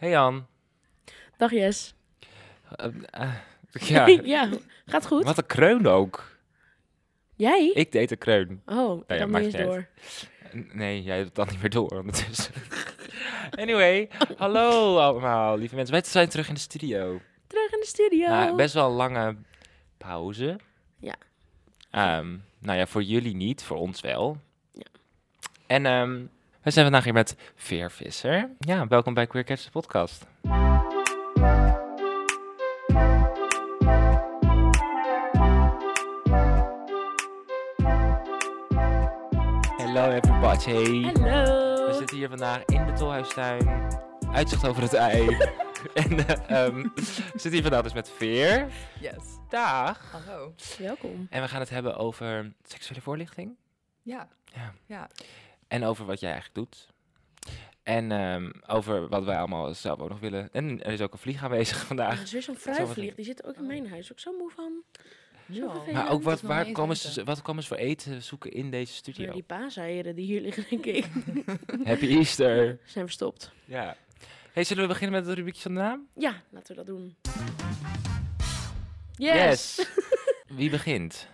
Hey Jan. Dag Jes. Uh, uh, ja, ja, gaat goed. wat een kreun ook. Jij? Ik deed een kreun. Oh, ja, dan niet door. Nee, jij doet dat niet meer door ondertussen. anyway, hallo allemaal, lieve mensen. Wij zijn terug in de studio. Terug in de studio. Nou, best wel een lange pauze. Ja. Ehm, nou ja, voor jullie niet, voor ons wel. Ja. En ehm, wij zijn vandaag hier met Veer Visser. Ja, welkom bij Queer Cats de podcast. Hello everybody. Hallo. We zitten hier vandaag in de Tolhuistuin. Uitzicht over het ei. en eh, ehm, we zitten hier vandaag dus met Veer. Yes. Dag. Hallo. Welkom. En we gaan het hebben over seksuele voorlichting. Ja. Ja. Ja. En over wat jij eigenlijk doet. En ehm, over wat wij allemaal zelf ook nog willen. En er is ook een vlieg aanwezig Er vandaag. is weer zo'n fruitvlieg. wat- Die zit ook in mijn huis. Ook zo moe van. Zo Ja. vervelend. Maar ook wat, waar komen ze, wat komen ze voor eten zoeken in deze Ja, studio? die paaseieren die hier liggen, denk ik, Happy Easter. zijn verstopt. Ja. Hey, zullen we beginnen met het rubriekje van de naam? Ja, laten we dat doen. Yes. Wie begint?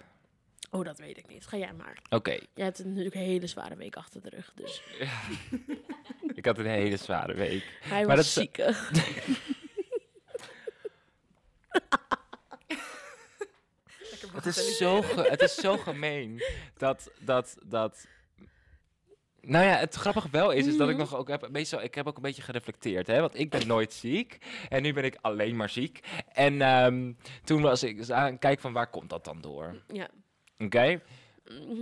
Oh, dat weet ik niet. Ga jij maar. Oké. Jij hebt natuurlijk een hele zware week achter de rug. Dus Ik had een hele zware week. hij Maar was dat ziek. Het is zo, het is zo gemeen dat, dat, dat... Nou ja, het grappige wel is, is dat ik Mhm. nog ook heb, meestal, ik heb ook een beetje gereflecteerd, hè, want ik ben nooit ziek en nu ben ik alleen maar ziek. En ehm, toen was ik dus aan het kijken van waar komt dat dan door, Ja. Oké?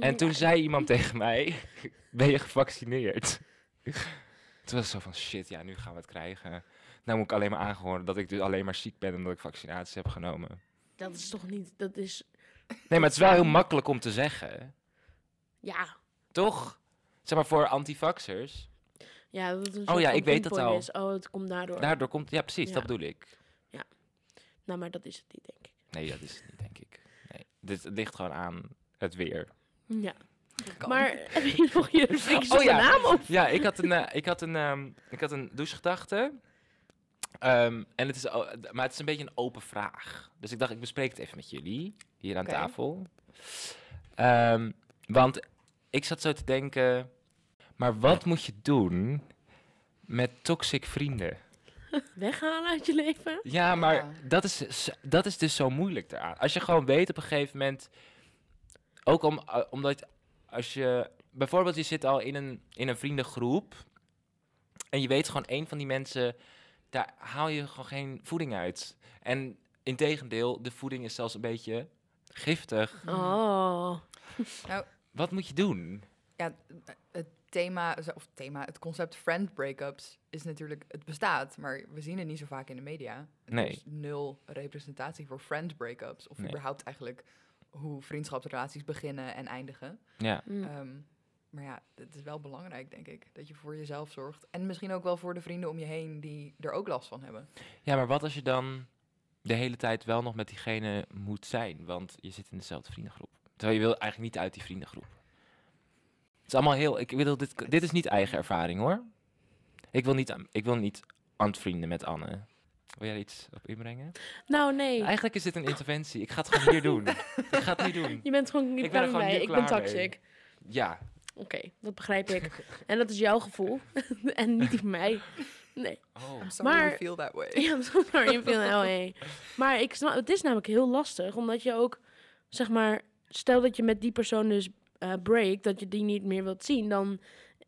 En toen Ja, zei iemand tegen mij, ben je gevaccineerd? Toen was het zo van, shit, ja, nu gaan we het krijgen. Nou moet ik alleen maar aangehoord dat ik dus alleen maar ziek ben omdat ik vaccinaties heb genomen. Dat is toch niet... Dat is... Nee, maar het is wel heel makkelijk om te zeggen. Ja. Toch? Zeg maar voor antivaxers. Ja, dat een Oh ja, ik weet het pinpoint al. Is. Oh, het komt daardoor. Daardoor komt... Ja, precies, Ja. dat bedoel ik. Nou, maar dat is het niet, denk ik. Nee, dat is het niet, denk ik. Dit ligt gewoon aan het weer. Ja. Kan. Maar heb je nog je Oh ja. naam op? Ja, ik had een, eh, ik had een, ehm, ik had een douchegedachte. Ehm, en het is, maar het is een beetje een open vraag. Dus ik dacht, ik bespreek het even met jullie, hier aan tafel. Ehm, want ik zat zo te denken, maar wat moet je doen met toxic vrienden? Weghalen uit je leven? Ja, maar Ja. Dat, is, dat is dus zo moeilijk eraan. Als je gewoon weet op een gegeven moment, ook om, uh, omdat als je, bijvoorbeeld je zit al in een, in een vriendengroep en je weet gewoon één van die mensen, daar haal je gewoon geen voeding uit. En integendeel, de voeding is zelfs een beetje giftig. Oh. Wat moet je doen? Ja, het thema, of thema, het concept friend breakups is natuurlijk, het bestaat, maar we zien het niet zo vaak in de media. Er Nee. is nul representatie voor friend breakups, of Nee. überhaupt eigenlijk hoe vriendschapsrelaties beginnen en eindigen. Ja, Mm. Ehm, maar ja, het is wel belangrijk, denk ik, dat je voor jezelf zorgt. En misschien ook wel voor de vrienden om je heen die er ook last van hebben. ja, maar wat als je dan de hele tijd wel nog met diegene moet zijn? Want je zit in dezelfde vriendengroep. Terwijl je wil eigenlijk niet uit die vriendengroep. Het is allemaal heel... Ik bedoel, dit, dit is niet eigen ervaring, hoor. Ik wil niet, ik wil niet vrienden met Anne. Wil jij iets op inbrengen? Nou, nee. Eigenlijk is dit een interventie. Ik ga het gewoon hier doen. Ik ga het nu doen. Je bent gewoon niet Ik ben er gewoon Ik ben mee. toxic. Ja. Oké, dat begrijp ik. en dat is jouw gevoel. en niet die van mij. Nee. Oh. I'm sorry Maar- you feel that way. Ja, sorry, je vindt oh, hey. Maar ik snap, het is namelijk heel lastig, omdat je ook, zeg maar, stel dat je met die persoon dus eh breakt, dat je die niet meer wilt zien, dan,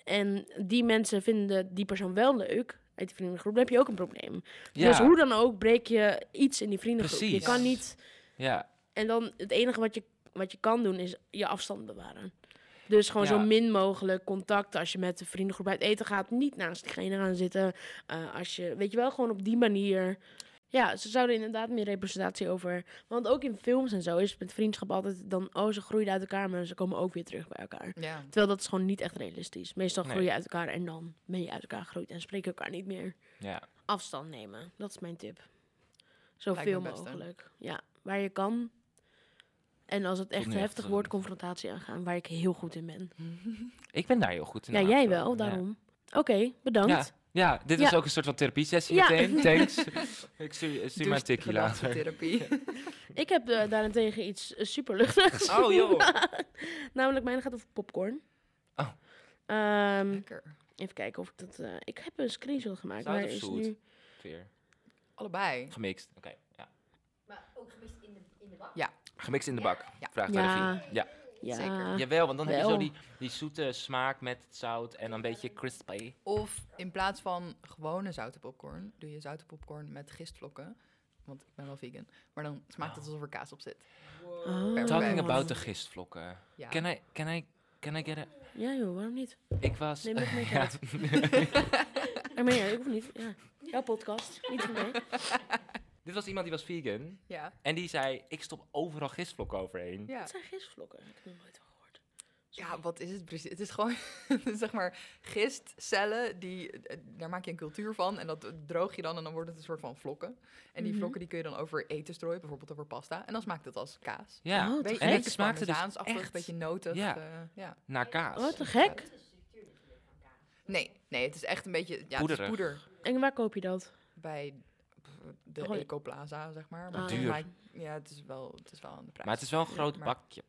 en die mensen vinden die persoon wel leuk, uit die vriendengroep, dan heb je ook een probleem. Ja. Dus hoe dan ook breek je iets in die vriendengroep. Je kan niet, Ja. en dan het enige wat je, wat je kan doen is je afstand bewaren. Dus gewoon Ja. zo min mogelijk contact als je met de vriendengroep uit eten gaat. Niet naast diegene gaan zitten. Eh, als je, weet je wel, gewoon op die manier. Ja, ze zouden inderdaad meer representatie over. Want ook in films en zo is het met vriendschap altijd dan. Oh, ze groeien uit elkaar, maar ze komen ook weer terug bij elkaar. Ja. Terwijl dat is gewoon niet echt realistisch. Meestal groei je uit elkaar en dan ben je uit elkaar gegroeid en spreken elkaar niet meer. Ja. Afstand nemen, dat is mijn tip. Zoveel hè? mogelijk. Ja, waar je kan. En als het echt heftig echt, wordt, eh, confrontatie aangaan, waar ik heel goed in ben. Ik ben daar heel goed in. Ja, jij aanvullen. wel, Ja. daarom. Oké, bedankt. Ja. Ja, dit Ja. was ook een soort van therapie-sessie Ja. meteen. Thanks. ik stuur, stuur Dus maar een tikje later. gedachtentherapie. Ik heb eh, daarentegen iets uh, superluchtigs. Oh, joh. Namelijk, mijn gaat over popcorn. Oh. Ehm, Lekker. even kijken of ik dat... eh, ik heb een screenshot gemaakt, Zout maar is zoet? nu... Allebei. Gemixt. Oké, ja. Maar ook gemist in de, in de bak. Gemixt in de bak. Ja. Vraagt Ja. naar de Ja. Ja, Zeker. Jawel, want dan heb je zo die, die zoete smaak met het zout en dan een beetje crispy. Of in plaats van gewone zoute popcorn, doe je zoute popcorn met gistvlokken. Want ik ben wel vegan. Maar dan smaakt het alsof er kaas op zit. Oh. Perfect. Talking about de gistvlokken. Ja. Can I, can I, can I get a... Ja joh, waarom niet? Ik was... Neem het mee ja. uit. Ah, maar ja, ik hoef niet. Ja. Jouw podcast, niet voor mij. Dit was iemand die was vegan. Ja. En die zei, ik stop overal gistvlokken overheen. Ja. Het zijn gistvlokken. Ik heb nooit van gehoord. Ja, wat is het precies? Het is gewoon, zeg maar, gistcellen, die, eh, daar maak je een cultuur van. En dat droog je dan en dan wordt het een soort van vlokken. En die Mhm. vlokken die kun je dan over eten strooien, bijvoorbeeld over pasta. En dan smaakt het als kaas. Ja, Oh, Beetje, en het smaakte dus echt beetje notig. Ja. eh, ja. naar kaas. Oh, te gek. Nee, nee, het is echt een beetje, ja, het is Poederig. poeder. En waar koop je dat? Bij de Oh, ja. Ecoplaza, zeg maar. Ah. Duur. Maar, ja, het is wel, het is wel aan de prijs. Maar het is wel een groot Maar- bakje.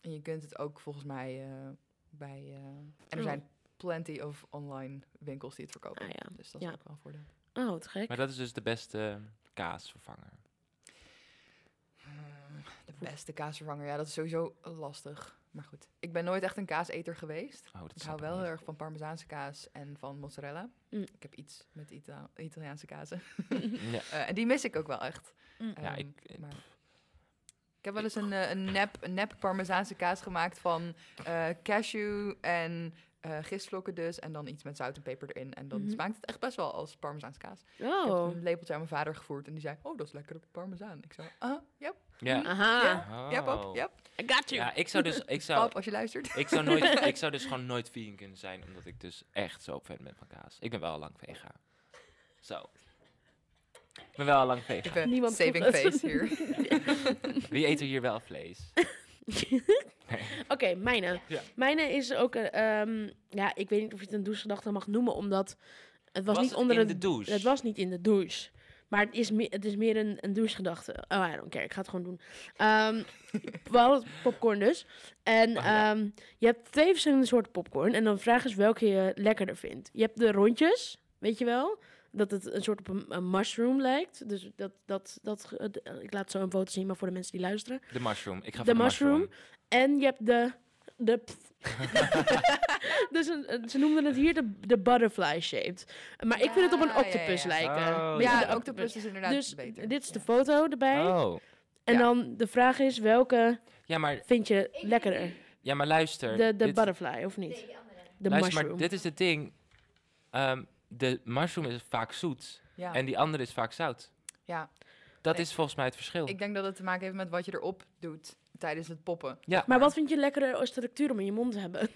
En je kunt het ook volgens mij eh, bij... eh, en er Oh. zijn plenty of online winkels die het verkopen. Ah ja. Dus dat Ja. is ook wel een voordeel. Oh, te gek. Maar dat is dus de beste kaasvervanger. De beste kaasvervanger, ja, dat is sowieso lastig. Maar goed, ik ben nooit echt een kaaseter geweest. Oh, dat Ik hou wel heel erg van Parmezaanse kaas en van mozzarella. Mm. Ik heb iets met Ita- Italiaanse kazen. Ja, Eh, en die mis ik ook wel echt. Mm. ja Ehm, ik, maar ik heb wel eens een, eh, een, nep, een nep Parmezaanse kaas gemaakt van eh, cashew en eh gistvlokken dus. En dan iets met zout en peper erin. En dan Mhm. smaakt het echt best wel als Parmezaanse kaas. Ik heb Oh. een lepeltje aan mijn vader gevoerd en die zei, oh, dat is lekker parmezaan. Ik zei, ah, yep, ja. Aha, ja, Oh. pap, yep. I got you. Ja, ik zou dus, ik zou, Pap, als je luistert. ik zou, nooit, ik zou dus gewoon nooit vegan kunnen zijn, omdat ik dus echt zo fan ben van kaas. Ik ben wel al lang vega. Zo. Ik ben wel al lang vega. Even Niemand saving face hier. Wie eet er hier wel vlees? Oké, mijne. Ja. Mijne is ook, eh, ehm, ja, ik weet niet of je het een douchegedachte mag noemen, omdat het was, Was niet het onder in het, de douche? Het was niet in de douche. Maar het is, meer, het is meer een, een douchegedachte. Oh, I don't care. Ik ga het gewoon doen. Ehm, we hadden popcorn dus. En Oh, ja. ehm, je hebt twee verschillende soorten popcorn. En dan vraag is welke je lekkerder vindt. Je hebt de rondjes, weet je wel? Dat het een soort op een, een mushroom lijkt. Dus dat, dat, dat, eh, ik laat zo een foto zien, maar voor de mensen die luisteren. De mushroom. Ik ga De de mushroom. mushroom. En je hebt de... de dus een, ze noemden het hier de, de butterfly shaped. Maar ik vind het op een Ja, ja, octopus ja. lijken. Oh, Ja, de octopus is inderdaad Dus beter. dit is de foto erbij. Oh. En Ja. dan de vraag is, welke Ja, maar, vind je lekkerder? ja, maar luister. De, de dit- butterfly, of niet? Nee. De luister, mushroom. maar dit is het ding. Ehm, de mushroom is vaak zoet Ja. en die andere is vaak zout. ja, Dat Nee. is volgens mij het verschil. ik denk dat het te maken heeft met wat je erop doet tijdens het poppen. Ja. Maar wat vind je lekkerder als structuur om in je mond te hebben?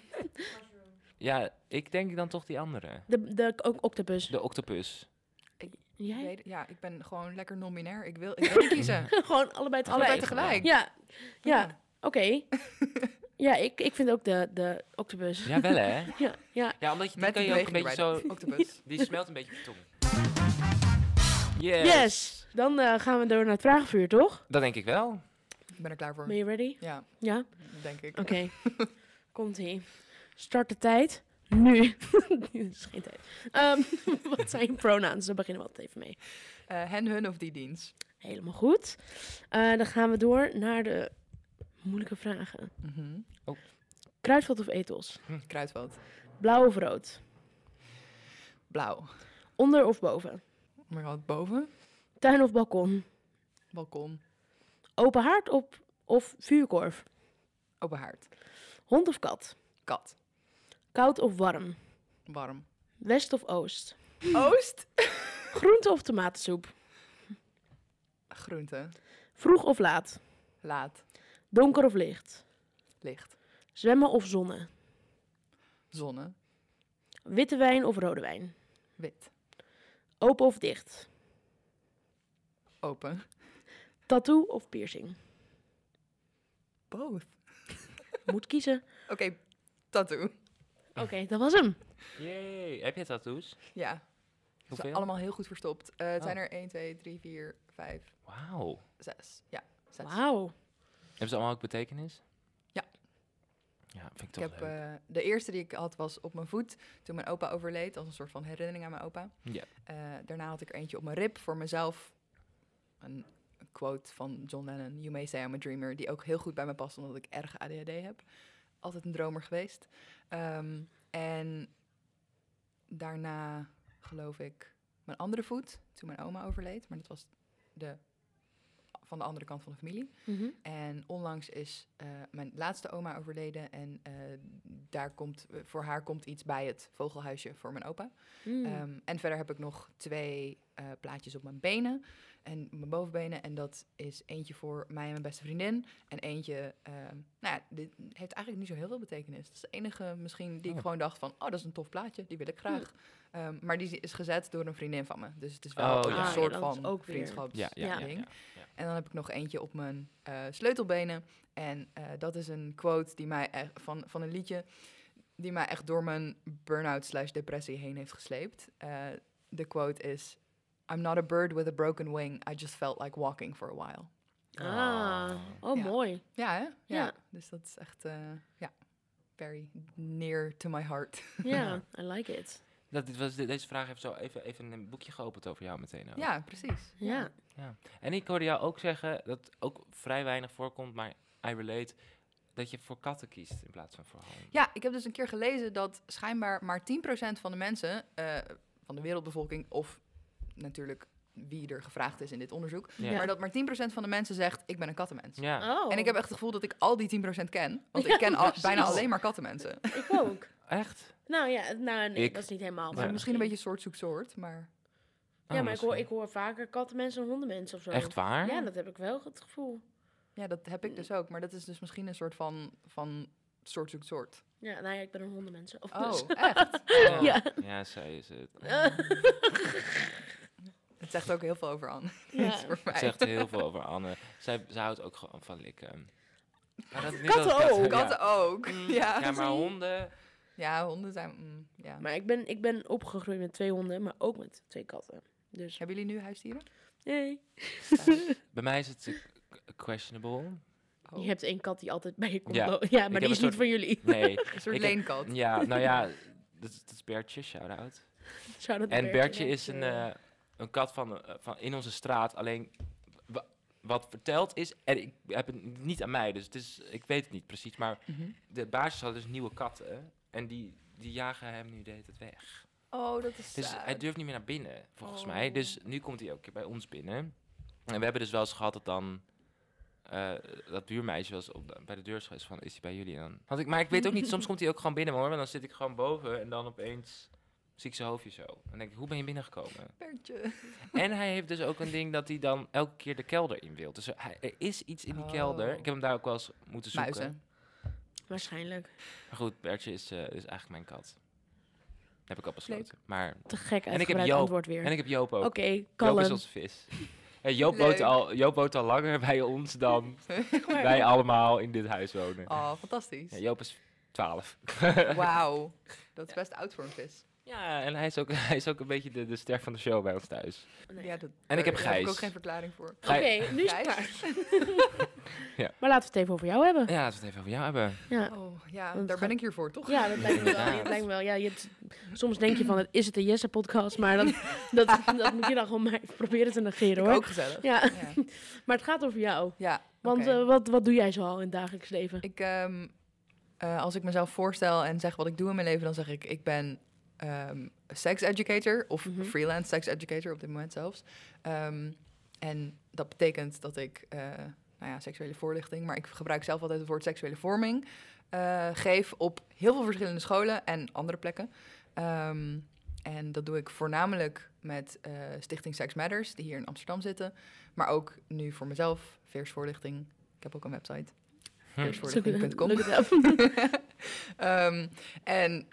Ja, ik denk dan toch die andere. De, de ook octopus. De octopus. Jij? Weet- ja, ik ben gewoon lekker non-binair. Ik wil, ik wil kiezen. Gewoon allebei tegelijk. Allebei tegelijk. Ja, ja. oké. ja, ik, ik vind ook de, de octopus. Ja, wel hè? Ja, ja. Ja, omdat je, die Met kan die je ook een beetje zo... Octopus. Die smelt een beetje op je tong. Yes. Yes. Dan eh, gaan we door naar het vragenvuur, toch? Dat denk ik wel. Ik ben er klaar voor. Ben je ready? Ja, Ja? denk ik. Oké. Komt-ie. Start de tijd. Nu. Dit is geen tijd. Ehm, wat zijn je pronouns? Daar beginnen we altijd even mee. Eh, hen, hun of die dienst. Helemaal goed. Eh, dan gaan we door naar de moeilijke vragen. Mhm. Kruidvat of etels? Kruidvat. Blauw of rood? Blauw. Onder of boven? Maar wat boven? Tuin of balkon? Balkon. Open haard op, of vuurkorf? Open haard. Hond of kat? Kat. Koud of warm? Warm. West of oost? Oost. Groente of tomatensoep? Groente. Vroeg of laat? Laat. Donker of licht? Licht. Zwemmen of zonnen? Zonne. Witte wijn of rode wijn? Wit. Open of dicht? Open. Tattoo of piercing? Both. Moet kiezen. Oké, tattoo. Oké, dat was hem. Yay. Heb je tattoos? Ja, ze Hoeveel? zijn allemaal heel goed verstopt. Eh, het Oh. zijn er 1, 2, 3, 4, 5, Wauw. 6. Ja, 6. Wauw. Hebben ze allemaal ook betekenis? Ja. Ja, vind ik Ik toch heb, leuk. eh, de eerste die ik had was op mijn voet toen mijn opa overleed, als een soort van herinnering aan mijn opa. Ja. Eh, daarna had ik er eentje op mijn rib voor mezelf. Een quote van John Lennon, You may say I'm a dreamer, die ook heel goed bij me past omdat ik erg ADHD heb. Altijd een dromer geweest. Ehm, en daarna geloof ik mijn andere voet, toen mijn oma overleed, maar dat was de, van de andere kant van de familie. Mhm. En onlangs is eh, mijn laatste oma overleden. En eh, daar komt, voor haar komt iets bij het vogelhuisje voor mijn opa. Mm. Ehm, en verder heb ik nog twee eh, plaatjes op mijn benen. En mijn bovenbenen. En dat is eentje voor mij en mijn beste vriendin. En eentje, ehm, nou ja, dit heeft eigenlijk niet zo heel veel betekenis. Dat is de enige misschien die ik Oh. gewoon dacht van... oh, dat is een tof plaatje, die wil ik graag. Ehm, maar die is gezet door een vriendin van me. Dus het is wel Oh, een ja. Ah, soort is van ook weer- vriendschaps ja, ja, ja, ding. ja, ja. En dan heb ik nog eentje op mijn eh, sleutelbenen. En eh, dat is een quote die mij echt, van, van een liedje die mij echt door mijn burn-out slash depressie heen heeft gesleept. Eh, de quote is... I'm not a bird with a broken wing. I just felt like walking for a while. Ah, oh Ja. mooi. Ja, hè? Ja. Ja. Dus dat is echt, eh, ja, very near to my heart. Ja, I like it. Dat, dit was, deze vraag heeft zo even, even een boekje geopend over jou meteen. ook. Ja, precies. Ja. En ik hoorde jou ook zeggen, dat ook vrij weinig voorkomt, maar I relate, dat je voor katten kiest in plaats van voor honden. Ja, ik heb dus een keer gelezen dat schijnbaar maar 10% van de mensen eh, van de wereldbevolking, of natuurlijk wie er gevraagd is in dit onderzoek, Ja. maar dat maar 10% van de mensen zegt: Ik ben een kattenmens. Ja, Oh. En ik heb echt het gevoel dat ik al die 10% ken, want Ja, ik ken al, bijna alleen maar kattenmensen. Ik ook. echt? Nou ja, nou nee, Ik- dat is niet helemaal. Ja. Maar Misschien een beetje soort zoek soort, maar Ja, Oh, maar ik hoor, misschien. ik hoor vaker kattenmensen dan hondenmensen of zo. Echt waar? Ja, dat heb ik wel het gevoel. ja, dat heb ik dus ook. Maar dat is dus misschien een soort van, van soort zoek soort. Ja, nou ja, ik ben een hondenmensen. Of Oh, dus. echt? Oh, Ja. Ja, zij is het. Het zegt ook heel veel over Anne. Ja. Voor mij. Het zegt heel veel over Anne. Zij, zij houdt ook gewoon van likken. Maar dat, niet dat katten- ook. ja. Katten ook. Mm, Ja. ja, maar honden... Ja, honden zijn... mm, ja. Maar ik ben, ik ben opgegroeid met twee honden, maar ook met twee katten. Dus Hebben jullie nu huisdieren? nee. Bij mij is het eh, questionable. Oh, Je hebt één kat die altijd bij je komt. Ja. maar die is niet van jullie. Nee. Een soort heb- leenkat. Ja, nou ja, dat is, dat is Bertje, shout-out. Shout-out En Bertje. Bertje is een, eh, een kat van, eh, van in onze straat. Alleen wa- wat verteld is, en ik heb het niet aan mij, dus het is, ik weet het niet precies. Maar Mhm. de basis had dus nieuwe katten. En die, die jagen hem nu de hele tijd weg. Oh, dat is Dus sad. hij durft niet meer naar binnen, volgens Oh. mij. Dus nu komt hij ook bij ons binnen. En we hebben dus wel eens gehad dat dan... eh, dat buurmeisje was op de- bij de deur is geweest van, is hij bij jullie? En dan had ik, maar ik weet ook niet, soms komt hij ook gewoon binnen hoor. En dan zit ik gewoon boven en dan opeens zie ik zijn hoofdje zo. En dan denk ik, hoe ben je binnengekomen? Bertje. en hij heeft dus ook een ding dat hij dan elke keer de kelder in wil. Dus er, hij- er is iets in die kelder. Oh. Ik heb hem daar ook wel eens moeten zoeken. Muizen. Waarschijnlijk. Maar goed, Bertje is, eh, is eigenlijk mijn kat. Heb ik al besloten. Maar, Te gek En ik heb Joop. antwoord weer. en ik heb Joop ook. Oké, Joop is onze vis. En Joop, woont al, Joop woont al langer bij ons dan wij allemaal in dit huis wonen. Oh, fantastisch. Ja, Joop is 12. Wauw. Dat is best oud voor een vis. Ja, en hij is ook, hij is ook een beetje de, de ster van de show bij ons thuis. Nee. Ja, dat, En ik heb daar heb ik Gijs. ook geen verklaring voor. Oké, nu is het Gijs? klaar. Ja. Maar laten we het even over jou hebben. Ja, laten we het even over jou hebben. Ja, Oh, ja, Want daar ben ik hier voor, toch? ja dat lijkt me wel. Lijkt me wel. Ja, je hebt- soms denk je van, het is het een Jesse-podcast? Maar dan, dat, dat moet je dan gewoon maar proberen te negeren, Ik hoor. ook gezellig. Ja, Ja, maar het gaat over jou. ja Want oké. eh, wat, wat doe jij zoal in het dagelijks leven? Ik, ehm, eh, als ik mezelf voorstel en zeg wat ik doe in mijn leven, dan zeg ik, ik ben ehm sex educator of Mhm. freelance sex educator op dit moment zelfs. Ehm, en dat betekent dat ik, eh, nou ja, seksuele voorlichting, maar ik gebruik zelf altijd het woord seksuele vorming, eh, geef op heel veel verschillende scholen en andere plekken. Ehm, en dat doe ik voornamelijk met eh, Stichting Sex Matters, die hier in Amsterdam zitten. Maar ook nu voor mezelf, veersvoorlichting. Ik heb ook een website. Veersvoorlichting.com. Ehm, en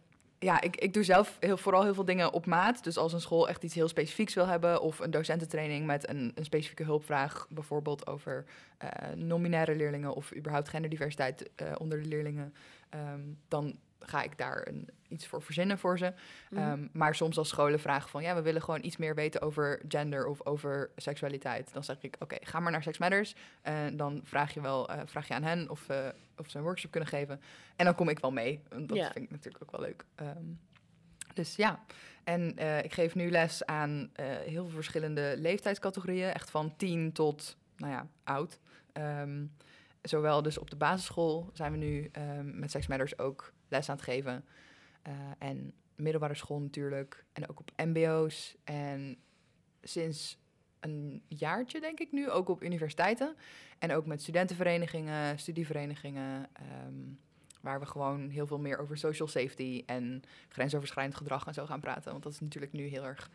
ja, ik, ik doe zelf heel, vooral heel veel dingen op maat. Dus als een school echt iets heel specifieks wil hebben... of een docententraining met een, een specifieke hulpvraag... bijvoorbeeld over eh non-binaire leerlingen... of überhaupt genderdiversiteit eh, onder de leerlingen... ehm, dan ga ik daar een, iets voor verzinnen voor ze. Mhm. Ehm, maar soms als scholen vragen van... ja, we willen gewoon iets meer weten over gender of over seksualiteit. Dan zeg ik, oké, ga maar naar Sex Matters. En dan vraag je wel eh, vraag je aan hen of, eh, of ze een workshop kunnen geven. En dan kom ik wel mee. Dat vind ik natuurlijk ook wel leuk. Ehm, dus ja, en eh, ik geef nu les aan heel veel verschillende leeftijdscategorieën. Echt van tien tot, nou ja, oud. Ehm, zowel dus op de basisschool zijn we nu met Sex Matters ook les aan het geven. Eh, en middelbare school natuurlijk. En ook op mbo's. En sinds een jaartje, denk ik nu, ook op universiteiten. En ook met studentenverenigingen, studieverenigingen. ehm, waar we gewoon heel veel meer over social safety en grensoverschrijdend gedrag en zo gaan praten. Want dat is natuurlijk nu heel erg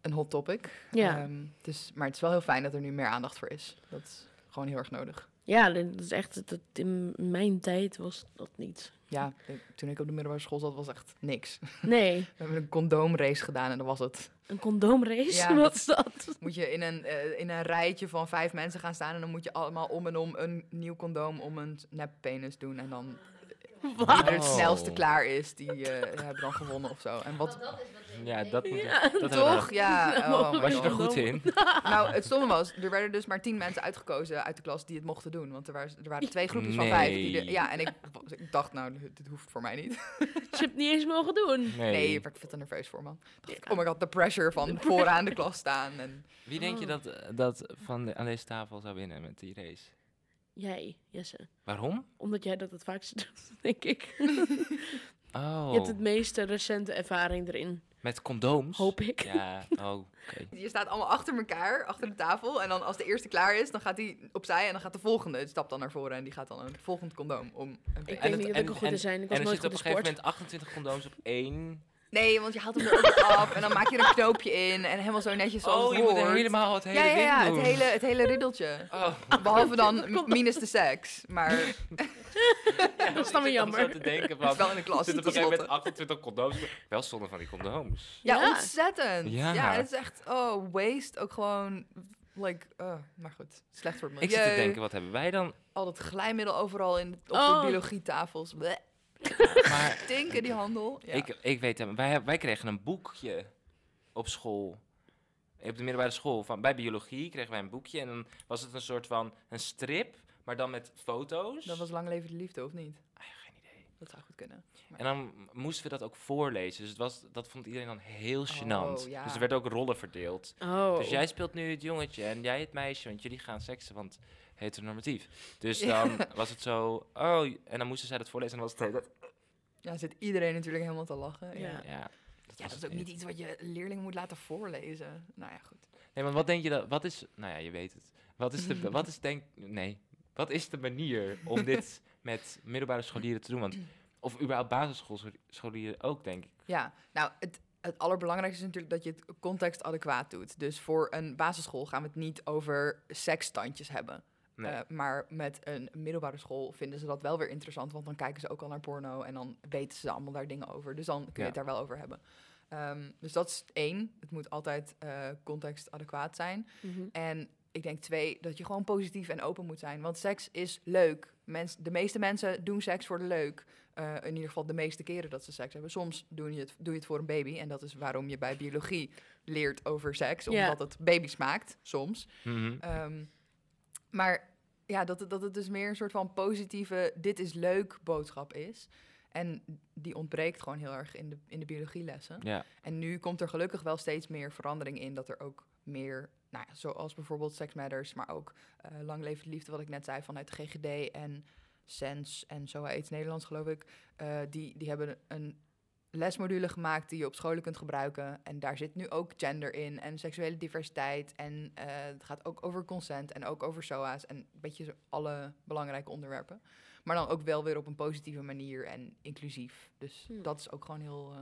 een hot topic. Ja. Ehm, dus, maar het is wel heel fijn dat er nu meer aandacht voor is. Dat is gewoon heel erg nodig. Ja, dat is echt, dat, in mijn tijd was dat niet. Ja, ik- toen ik op de middelbare school zat, was echt niks. Nee, We hebben een condoomrace gedaan en dat was het. een condoomrace, Ja, wat is dat? Moet je in een, eh, in een rijtje van vijf mensen gaan staan en dan moet je allemaal om en om een nieuw condoom om een neppenis doen. En dan wie er het Oh. snelste klaar is, die eh, hebben dan gewonnen of zo. En wat, Want dat is Ja, dat moet Ja, dat toch? Ja, oh Was je er goed in? Nou, het stomme was, er werden dus maar tien mensen uitgekozen uit de klas die het mochten doen. Want er waren, er waren twee groepjes van vijf. Die er- ja, en ik, ik dacht, nou, dit hoeft voor mij niet. Je hebt het niet eens mogen doen. Nee. Nee, ik werd veel te nerveus voor, man. Dacht ik, oh my god, de pressure van vooraan de klas staan. En, Wie denk je Oh. dat, dat van de- aan deze tafel zou winnen met die race? Jij, Jesse. Waarom? Omdat jij dat het vaakst doet, denk ik. Oh, Je hebt het meeste recente ervaring erin, met condooms? hoop ik. Ja, oh, oké. Je staat allemaal achter elkaar, achter de tafel. En dan als de eerste klaar is, dan gaat hij opzij en dan gaat de volgende. Die stapt dan naar voren en die gaat dan een volgend condoom om. Een Ik het- niet dat en- ik er goed in zijn. Ik was En er nooit zitten op een gegeven sport. moment 28 condooms op één. Nee, want je haalt hem er ook af en dan maak je er een knoopje in. En helemaal zo netjes zoals Oh, het je moet hoort. helemaal het hele ja, ja, ding ja, doen. het hele, het hele riddeltje. Oh, Behalve dan minus de seks. Maar het Dat is dan weer ik zit jammer. zo te denken is van... wel in de klas. zit op een gegeven moment 28 condooms. Wel zonde van die condooms. Ja, Ja. ontzettend. Ja. Ja. het is echt, oh, waste. Ook gewoon, like, oh, maar goed. Slecht voor het Ik milieu. zit te denken, wat hebben wij dan? Al dat glijmiddel overal in, op Oh. de biologietafels. Bleh. Maar Stinken die handel. Ja. ik, ik weet hem, wij, wij kregen een boekje op school. Op de middelbare school. Van, bij biologie kregen wij een boekje. En dan was het een soort van een strip, maar dan met foto's. Dat was Lang Leven de Liefde, of niet? Dat zou goed kunnen. En dan moesten we dat ook voorlezen. Dus het was, dat vond iedereen dan heel gênant. Oh, ja. Dus er werden ook rollen verdeeld. Oh. Dus jij speelt nu het jongetje en jij het meisje, want jullie gaan seksen, want heteronormatief. Dus Ja. dan was het zo, oh, en dan moesten zij dat voorlezen en dan was het Ja, zit iedereen natuurlijk helemaal te lachen. Ja, Ja. was dat is ook niet iets wat je leerlingen moet laten voorlezen. Nou ja, goed. Nee, maar wat denk je dat, wat is, nou ja, je weet het. Wat is de, wat is denk, nee, wat is de manier om dit met middelbare scholieren te doen? Want, of überhaupt basisschoolscholieren ook, denk ik. Ja, nou, het, het allerbelangrijkste is natuurlijk dat je het contextadequaat doet. Dus voor een basisschool gaan we het niet over seksstandjes hebben. Nee. Eh, maar met een middelbare school vinden ze dat wel weer interessant, want dan kijken ze ook al naar porno en dan weten ze allemaal daar dingen over. Dus dan kun je Ja. het daar wel over hebben. Ehm, dus dat is één. Het moet altijd eh contextadequaat zijn. Mhm. En ik denk twee, dat je gewoon positief en open moet zijn. Want seks is leuk. Mens, de meeste mensen doen seks voor de leuk. Eh, in ieder geval de meeste keren dat ze seks hebben. Soms doe je, het, doe je het voor een baby. En dat is waarom je bij biologie leert over seks. Omdat het baby's maakt, soms. Mhm. Ehm, maar ja, dat, het- dat het dus meer een soort van positieve, dit is leuk boodschap is. En die ontbreekt gewoon heel erg in de, in de biologielessen. Ja, En nu komt er gelukkig wel steeds meer verandering in. Dat er ook meer, nou ja, zoals bijvoorbeeld Sex Matters, maar ook eh Lang Leven de Liefde, wat ik net zei, vanuit de GGD en Sens en zo heet Nederlands, geloof ik. eh, die, die hebben een lesmodule gemaakt die je op scholen kunt gebruiken. En daar zit nu ook gender in en seksuele diversiteit. En eh, het gaat ook over consent en ook over SOA's en een beetje alle belangrijke onderwerpen. Maar dan ook wel weer op een positieve manier en inclusief. Dus Hmm. dat is ook gewoon heel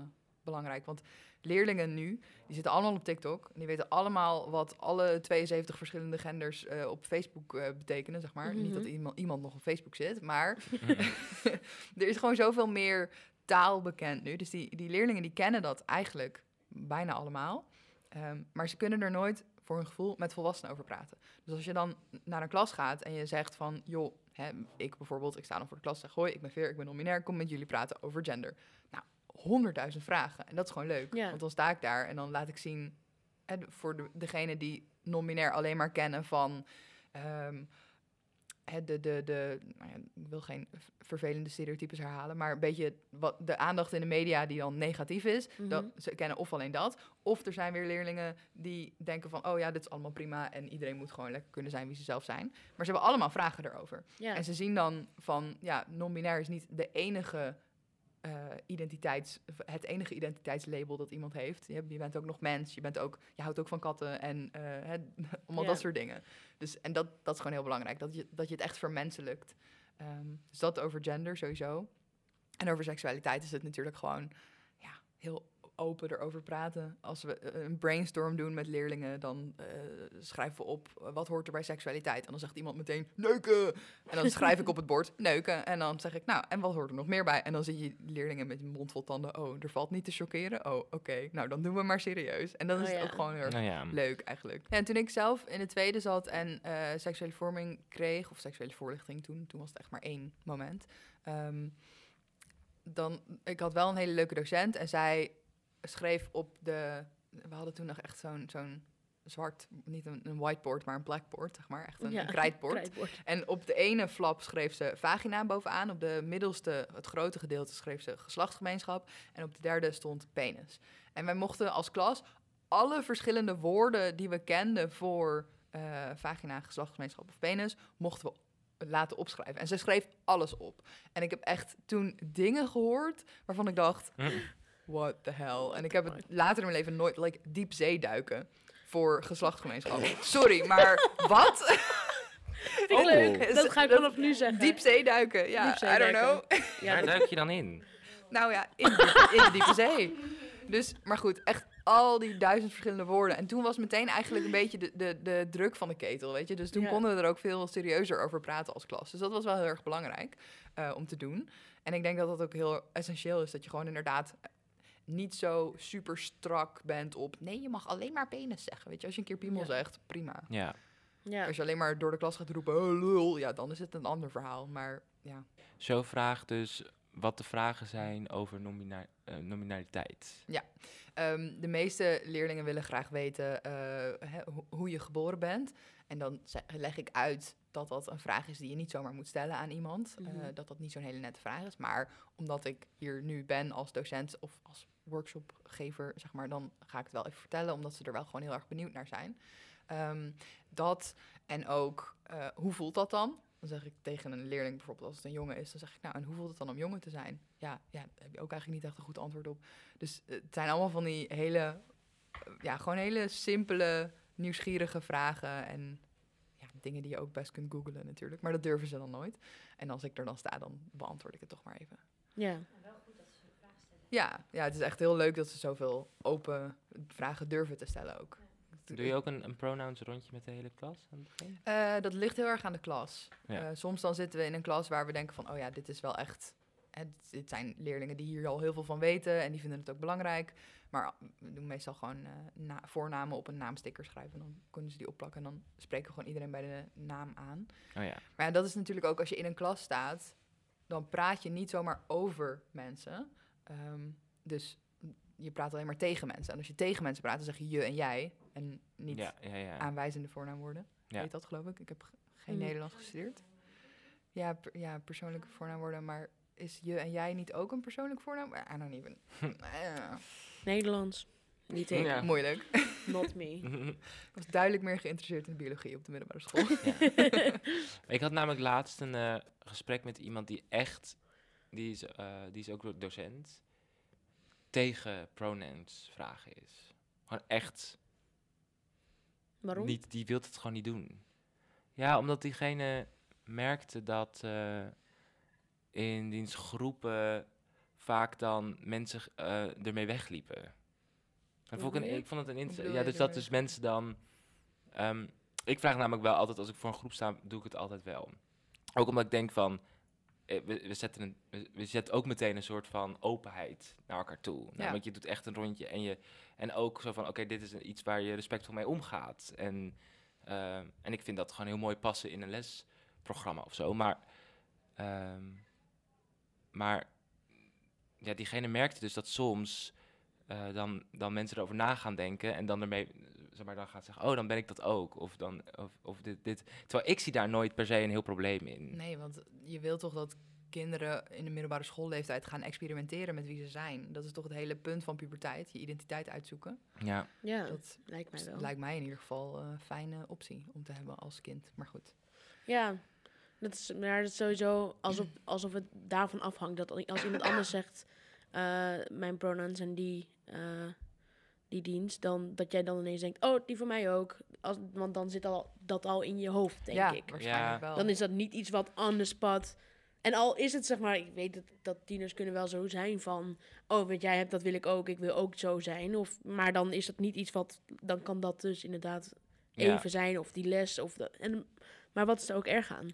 belangrijk. Want leerlingen nu, die zitten allemaal op TikTok. En die weten allemaal wat alle 72 verschillende genders eh, op Facebook eh, betekenen, zeg maar. Niet dat Mhm. iemand, iemand nog op Facebook zit, maar er is gewoon zoveel meer taal bekend nu. Dus die, die leerlingen die kennen dat eigenlijk bijna allemaal. Ehm, maar ze kunnen er nooit, voor hun gevoel, met volwassenen over praten. Dus als je dan naar een klas gaat en je zegt van... joh, hè, ik bijvoorbeeld, ik sta dan voor de klas en zeg... hoi, ik ben Veer, ik ben non-binair, kom met jullie praten over gender. Nou, honderdduizend vragen. En dat is gewoon leuk. Ja. Want dan sta ik daar en dan laat ik zien... hè, voor de, degene die non-binair alleen maar kennen van... hè, de, de, de, nou ja, ik wil geen vervelende stereotypes herhalen, maar een beetje wat de aandacht in de media die dan negatief is. dat, Mhm. ze kennen of alleen dat, of er zijn weer leerlingen die denken van, oh ja, dit is allemaal prima en iedereen moet gewoon lekker kunnen zijn wie ze zelf zijn. Maar ze hebben allemaal vragen erover. En ze zien dan van, ja, non-binair is niet de enige eh, identiteits, het enige identiteitslabel dat iemand heeft. Je, je bent ook nog mens, je, bent ook, je houdt ook van katten en eh, hè, allemaal Ja. dat soort dingen. Dus, en dat, dat is gewoon heel belangrijk, dat je, dat je het echt vermenselijkt. Ehm, dus dat over gender sowieso. En over seksualiteit is het natuurlijk gewoon ja, heel open erover praten. Als we eh, een brainstorm doen met leerlingen, dan eh, schrijven we op eh, wat hoort er bij seksualiteit. En dan zegt iemand meteen neuken. En dan schrijf ik op het bord neuken. En dan zeg ik, nou, en wat hoort er nog meer bij? En dan zie je leerlingen met een mond vol tanden. Oh, er valt niet te chockeren. Oh, oké. Nou, dan doen we maar serieus. En dan is Oh, het ja. ook gewoon heel erg Nou ja. leuk eigenlijk. Ja, en toen ik zelf in de tweede zat en eh, seksuele vorming kreeg, of seksuele voorlichting toen, toen was het echt maar één moment. ehm, dan, ik had wel een hele leuke docent en zij schreef op de, we hadden toen nog echt zo'n zo'n zwart, niet een, een whiteboard, maar een blackboard, zeg maar, echt een, Ja, een krijtbord. Krijtbord. En op de ene flap schreef ze vagina bovenaan. Op de middelste, het grote gedeelte, schreef ze geslachtsgemeenschap. En op de derde stond penis. En wij mochten als klas alle verschillende woorden die we kenden voor eh, vagina, geslachtsgemeenschap of penis, mochten we laten opschrijven. En ze schreef alles op. En ik heb echt toen dingen gehoord waarvan ik dacht, Hm. What the hell. En ik heb het later in mijn leven nooit, like, diep zee duiken voor geslachtsgemeenschap. Sorry, maar wat? Vind ik Oh. leuk. Dat ga ik vanaf nu zeggen. Diep zee duiken, ja, Diepzee I don't know. Ja, Waar duik je dan in? nou ja, in, de- in de diepe zee. Dus, maar goed, echt al die duizend verschillende woorden. En toen was meteen eigenlijk een beetje de, de, de druk van de ketel, weet je. Dus toen Ja. konden we er ook veel serieuzer over praten als klas. Dus dat was wel heel erg belangrijk eh, om te doen. En ik denk dat dat ook heel essentieel is, dat je gewoon inderdaad niet zo super strak bent op... nee, je mag alleen maar penis zeggen, weet je. Als je een keer piemel Ja. zegt, prima. Ja. ja. Als je alleen maar door de klas gaat roepen, oh, lul, ja, dan is het een ander verhaal. Maar ja, Zo vraagt dus wat de vragen zijn over nomina eh, nominaliteit. Ehm, de meeste leerlingen willen graag weten eh, hè, ho- hoe je geboren bent. En dan leg ik uit dat dat een vraag is die je niet zomaar moet stellen aan iemand. Eh, Mhm. dat dat niet zo'n hele nette vraag is. Maar omdat ik hier nu ben als docent of als workshopgever, zeg maar, dan ga ik het wel even vertellen, omdat ze er wel gewoon heel erg benieuwd naar zijn. Ehm, dat en ook, eh, hoe voelt dat dan? Dan zeg ik tegen een leerling bijvoorbeeld, als het een jongen is, dan zeg ik, nou, en hoe voelt het dan om jongen te zijn? Ja, ja daar heb je ook eigenlijk niet echt een goed antwoord op. Dus eh, het zijn allemaal van die hele, eh, ja, gewoon hele simpele, nieuwsgierige vragen. En ja, dingen die je ook best kunt googlen natuurlijk. Maar dat durven ze dan nooit. En als ik er dan sta, dan beantwoord ik het toch maar even. ja. Ja, ja het is echt heel leuk dat ze zoveel open vragen durven te stellen ook. Doe je ook een, een pronouns rondje met de hele klas aan het begin? Eh, dat ligt heel erg aan de klas. Ja. Eh, soms dan zitten we in een klas waar we denken van, oh ja, dit is wel echt... Hè, dit, zijn leerlingen die hier al heel veel van weten en die vinden het ook belangrijk. Maar we doen meestal gewoon eh, na- voornamen op een naamsticker schrijven. Dan kunnen ze die opplakken en dan spreken we gewoon iedereen bij de naam aan. Oh ja. Maar ja, dat is natuurlijk ook als je in een klas staat, dan praat je niet zomaar over mensen. Ehm, dus je praat alleen maar tegen mensen. En als je tegen mensen praat, dan zeg je je en jij. En niet Ja, ja, ja. aanwijzende voornaamwoorden. Ja. Weet dat, geloof ik? Ik heb geen Mm. Nederlands gestudeerd. Ja, per- ja, persoonlijke voornaamwoorden. Maar is je en jij niet ook een persoonlijk voornaam? I don't even. Nederlands. Niet ik. Ja. Moeilijk. Not me. Ik was duidelijk meer geïnteresseerd in biologie op de middelbare school. Ik had namelijk laatst een eh, gesprek met iemand die echt, die is, eh, die is ook docent, tegen pronouns vragen is. Gewoon echt Waarom? niet, die wil het gewoon niet doen. Ja, omdat diegene merkte dat eh, in diens groepen vaak dan mensen eh, ermee wegliepen. En vond ik, een, vond het een Hoe inter- bedoel Ja, dus dat dus mensen dan... ehm, ik vraag namelijk wel altijd, als ik voor een groep sta, doe ik het altijd wel. Ook omdat ik denk van, we, we, zetten een, we, zetten ook meteen een soort van openheid naar elkaar toe. Namelijk, je doet echt een rondje en, je, en ook zo van, oké, dit is een- iets waar je respectvol mee omgaat. En, eh, en ik vind dat gewoon heel mooi passen in een lesprogramma of zo. Maar, ehm, maar ja, diegene merkte dus dat soms eh, dan, dan mensen erover na gaan denken en dan ermee, zeg maar, dan gaat zeggen, oh, dan ben ik dat ook. Of, dan, of, of dit, dit. Terwijl ik zie daar nooit per se een heel probleem in. Nee, want je wilt toch dat kinderen in de middelbare schoolleeftijd gaan experimenteren met wie ze zijn. Dat is toch het hele punt van puberteit, je identiteit uitzoeken. Ja, Ja, Dat lijkt mij wel. lijkt mij in ieder geval een fijne optie om te hebben als kind. Maar goed. Ja, dat is, maar dat is sowieso alsof, alsof het daarvan afhangt. Dat als iemand anders zegt, eh, mijn pronouns zijn die, eh, die dienst, dan dat jij dan ineens denkt, oh, die voor mij ook. Als, want dan zit al, dat al in je hoofd, denk ja, ik. waarschijnlijk Ja. wel. Dan is dat niet iets wat on the spot. En al is het zeg maar, ik weet dat, dat tieners kunnen wel zo zijn van, oh, wat jij hebt, dat wil ik ook, ik wil ook zo zijn. Of, maar dan is dat niet iets wat, dan kan dat dus inderdaad Ja. even zijn, of die les. Of de, en, maar wat is er ook erg aan?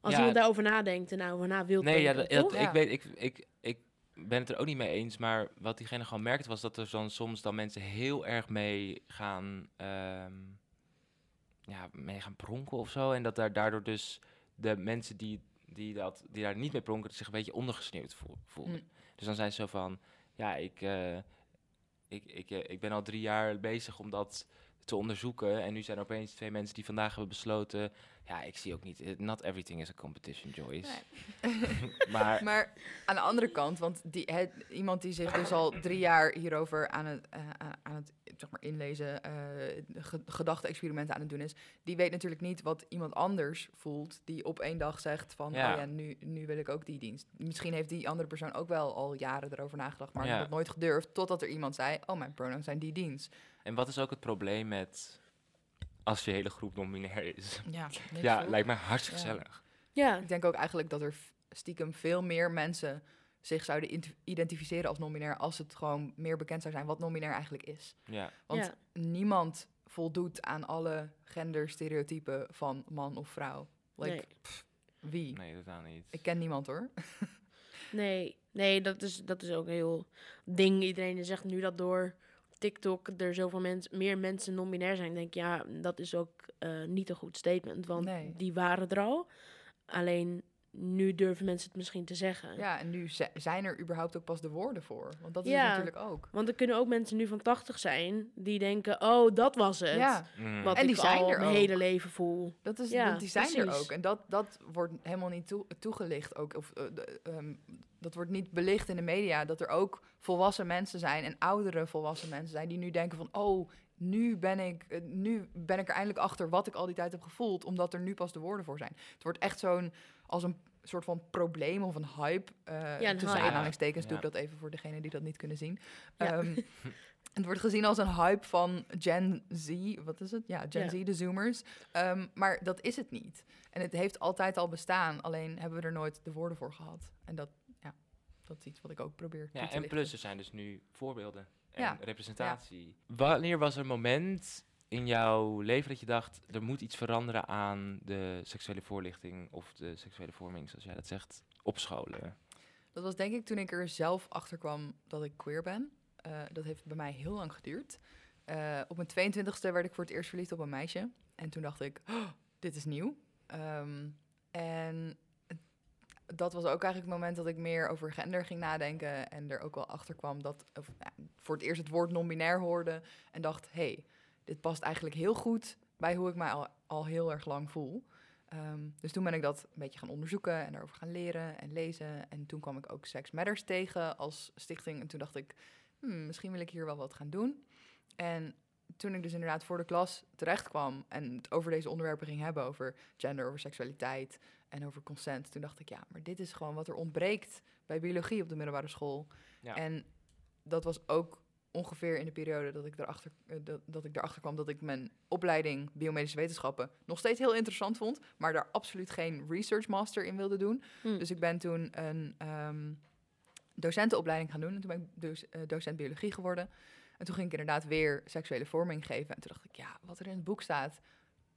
Als Ja, iemand daarover nadenkt en daarover na wil Nee, ja, dat, dat- ik weet, ik, ik ben het er ook niet mee eens, maar wat diegene gewoon merkte was dat er dan soms dan mensen heel erg mee gaan, ehm, ja, mee gaan pronken of zo. En dat daar daardoor dus de mensen die, die, dat, die daar niet mee pronken zich een beetje ondergesneeuwd voel- voelden. Mm. Dus dan zijn ze zo van, ja, ik, eh, ik, ik, eh, ik ben al drie jaar bezig om dat te onderzoeken. En nu zijn er opeens twee mensen die vandaag hebben besloten, ja, ik zie ook niet, eh, not everything is a competition, Joyce. maar Maar aan de andere kant, want die, het, iemand die zich dus al drie jaar hierover aan het, eh, aan- aan het zeg maar, inlezen, eh ge- gedachte-experimenten aan het doen is, die weet natuurlijk niet wat iemand anders voelt, die op één dag zegt van, Ja. oh ja, nu, nu wil ik ook die dienst. Misschien heeft die andere persoon ook wel al jaren erover nagedacht, maar Ja. nooit gedurfd, totdat er iemand zei, oh, mijn pronouns zijn die dienst. En wat is ook het probleem met als je hele groep non-binair is? Ja, lijkt mij hartstikke Ja. gezellig. Ja, Ik denk ook eigenlijk dat er stiekem veel meer mensen zich zouden identificeren als non-binair als het gewoon meer bekend zou zijn wat non-binair eigenlijk is. Ja, Want ja. niemand voldoet aan alle genderstereotypen van man of vrouw. Like, nee. Wie? nee, totaal niet. Ik ken niemand hoor. Nee, nee dat, is, dat is ook een heel ding. Iedereen zegt nu dat door TikTok er zoveel mensen, meer mensen non-binair zijn. Denk ik, ja, dat is ook eh, niet een goed statement. Want Nee. die waren er al. Alleen nu durven mensen het misschien te zeggen. Ja, en nu zi- zijn er überhaupt ook pas de woorden voor. Want dat is Ja. het natuurlijk ook. Want er kunnen ook mensen nu van 80 zijn die denken: oh, dat was het. Ja, Mm. Wat En die ik zijn al er mijn ook. hele leven voel. dat is, Ja, want die zijn er ook. En dat, dat wordt helemaal niet toe- toegelicht. Ook, of, eh, de- ehm, dat wordt niet belicht in de media. Dat er ook volwassen mensen zijn en oudere volwassen mensen zijn die nu denken van... oh, nu ben, ik, eh, nu ben ik er eindelijk achter wat ik al die tijd heb gevoeld... omdat er nu pas de woorden voor zijn. Het wordt echt zo'n als een soort van probleem of een hype. eh een tussen aanhalingstekens doe Ja. ik dat even voor degenen die dat niet kunnen zien. Ja. Ehm, het wordt gezien als een hype van Gen Z. Wat is het? Ja, Gen Ja. Z, de Zoomers. Ehm, maar dat is het niet. En het heeft altijd al bestaan, alleen hebben we er nooit de woorden voor gehad. En dat, ja, dat is iets wat ik ook probeer Ja, te en plus er zijn dus nu voorbeelden en Ja. representatie. Wanneer was er een moment in jouw leven dat je dacht, er moet iets veranderen aan de seksuele voorlichting of de seksuele vorming, zoals jij dat zegt, op scholen? Dat was denk ik toen ik er zelf achter kwam dat ik queer ben. Eh, dat heeft bij mij heel lang geduurd. Eh, op mijn 22e werd ik voor het eerst verliefd op een meisje. En toen dacht ik, "Oh, dit is nieuw. Ehm, en dat was ook eigenlijk het moment dat ik meer over gender ging nadenken. En er ook wel achter kwam dat, of, ja, voor het eerst het woord non-binair hoorde. En dacht, hey, dit past eigenlijk heel goed bij hoe ik mij al, al heel erg lang voel. Ehm, dus toen ben ik dat een beetje gaan onderzoeken en daarover gaan leren en lezen. En toen kwam ik ook Sex Matters tegen als stichting. En toen dacht ik, hmm, misschien wil ik hier wel wat gaan doen. En toen ik dus inderdaad voor de klas terecht kwam en het over deze onderwerpen ging hebben, over gender, over seksualiteit en over consent, toen dacht ik, ja, maar dit is gewoon wat er ontbreekt bij biologie op de middelbare school. Ja. En dat was ook ongeveer in de periode dat ik, erachter, eh, dat, dat ik erachter kwam dat ik mijn opleiding biomedische wetenschappen nog steeds heel interessant vond, maar daar absoluut geen research master in wilde doen. Hm. Dus ik ben toen een ehm, docentenopleiding gaan doen. En toen ben ik dus, eh, docent biologie geworden. En toen ging ik inderdaad weer seksuele vorming geven. En toen dacht ik, ja, wat er in het boek staat,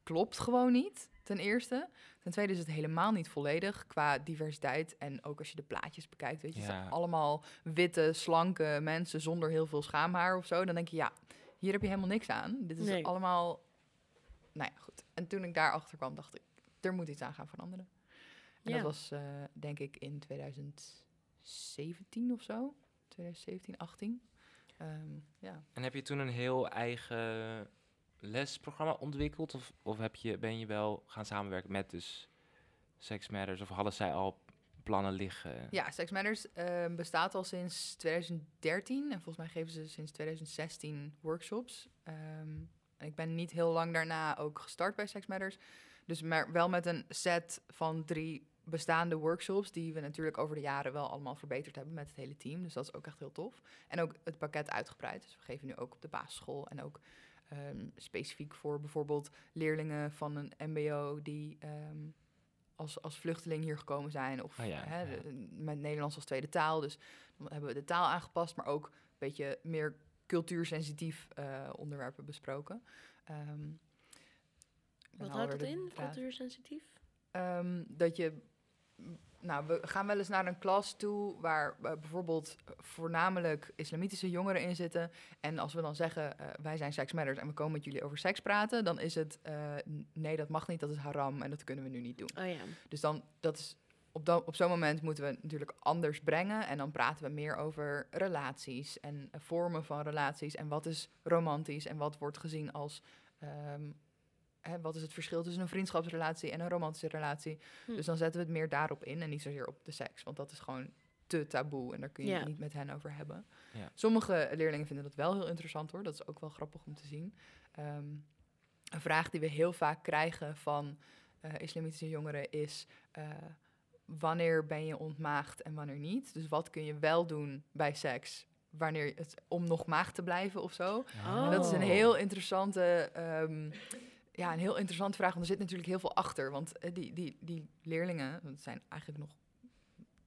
klopt gewoon niet. Ten eerste. Ten tweede is het helemaal niet volledig qua diversiteit. En ook als je de plaatjes bekijkt, weet je, het Ja. zijn allemaal witte, slanke mensen zonder heel veel schaamhaar of zo. Dan denk je, ja, hier heb je helemaal niks aan. Dit is Nee. allemaal, nou ja, goed. En toen ik daarachter kwam, dacht ik, er moet iets aan gaan veranderen. En Ja. dat was, eh, denk ik, in 2017 of zo. 2017, 18. Ehm, ja. En heb je toen een heel eigen lesprogramma ontwikkeld? Of, of heb je, ben je wel gaan samenwerken met dus Sex Matters? Of hadden zij al plannen liggen? Ja, Sex Matters ehm, bestaat al sinds 2013 en volgens mij geven ze sinds 2016 workshops. Ehm, ik ben niet heel lang daarna ook gestart bij Sex Matters. Dus maar wel met een set van drie bestaande workshops die we natuurlijk over de jaren wel allemaal verbeterd hebben met het hele team. Dus dat is ook echt heel tof. En ook het pakket uitgebreid. Dus we geven nu ook op de basisschool en ook ehm, specifiek voor bijvoorbeeld leerlingen van een MBO die ehm, als, als vluchteling hier gekomen zijn of ja, hè, ja. de- met Nederlands als tweede taal. Dus dan hebben we de taal aangepast, maar ook een beetje meer cultuursensitief eh, onderwerpen besproken. Ehm, Wat houdt dat in, cultuursensitief? Ehm, dat je. Nou, we gaan wel eens naar een klas toe waar eh, bijvoorbeeld voornamelijk islamitische jongeren in zitten. En als we dan zeggen, eh, wij zijn Sex Matters en we komen met jullie over seks praten, dan is het, eh, nee, dat mag niet, dat is haram en dat kunnen we nu niet doen. Oh ja. Dus dan, dat is, op, op zo'n moment moeten we natuurlijk anders brengen. En dan praten we meer over relaties en vormen van relaties. En wat is romantisch en wat wordt gezien als... ehm, hè, wat is het verschil tussen een vriendschapsrelatie en een romantische relatie? Hm. Dus dan zetten we het meer daarop in en niet zozeer op de seks. Want dat is gewoon te taboe en daar kun je Ja. het niet met hen over hebben. Ja. Sommige leerlingen vinden dat wel heel interessant hoor. Dat is ook wel grappig om te zien. Ehm, een vraag die we heel vaak krijgen van eh, islamitische jongeren is... eh, wanneer ben je ontmaagd en wanneer niet? Dus wat kun je wel doen bij seks wanneer je het, om nog maagd te blijven of zo? Oh. En dat is een heel interessante, ehm, ja, een heel interessante vraag. Want er zit natuurlijk heel veel achter. Want eh, die, die, die leerlingen, het zijn eigenlijk nog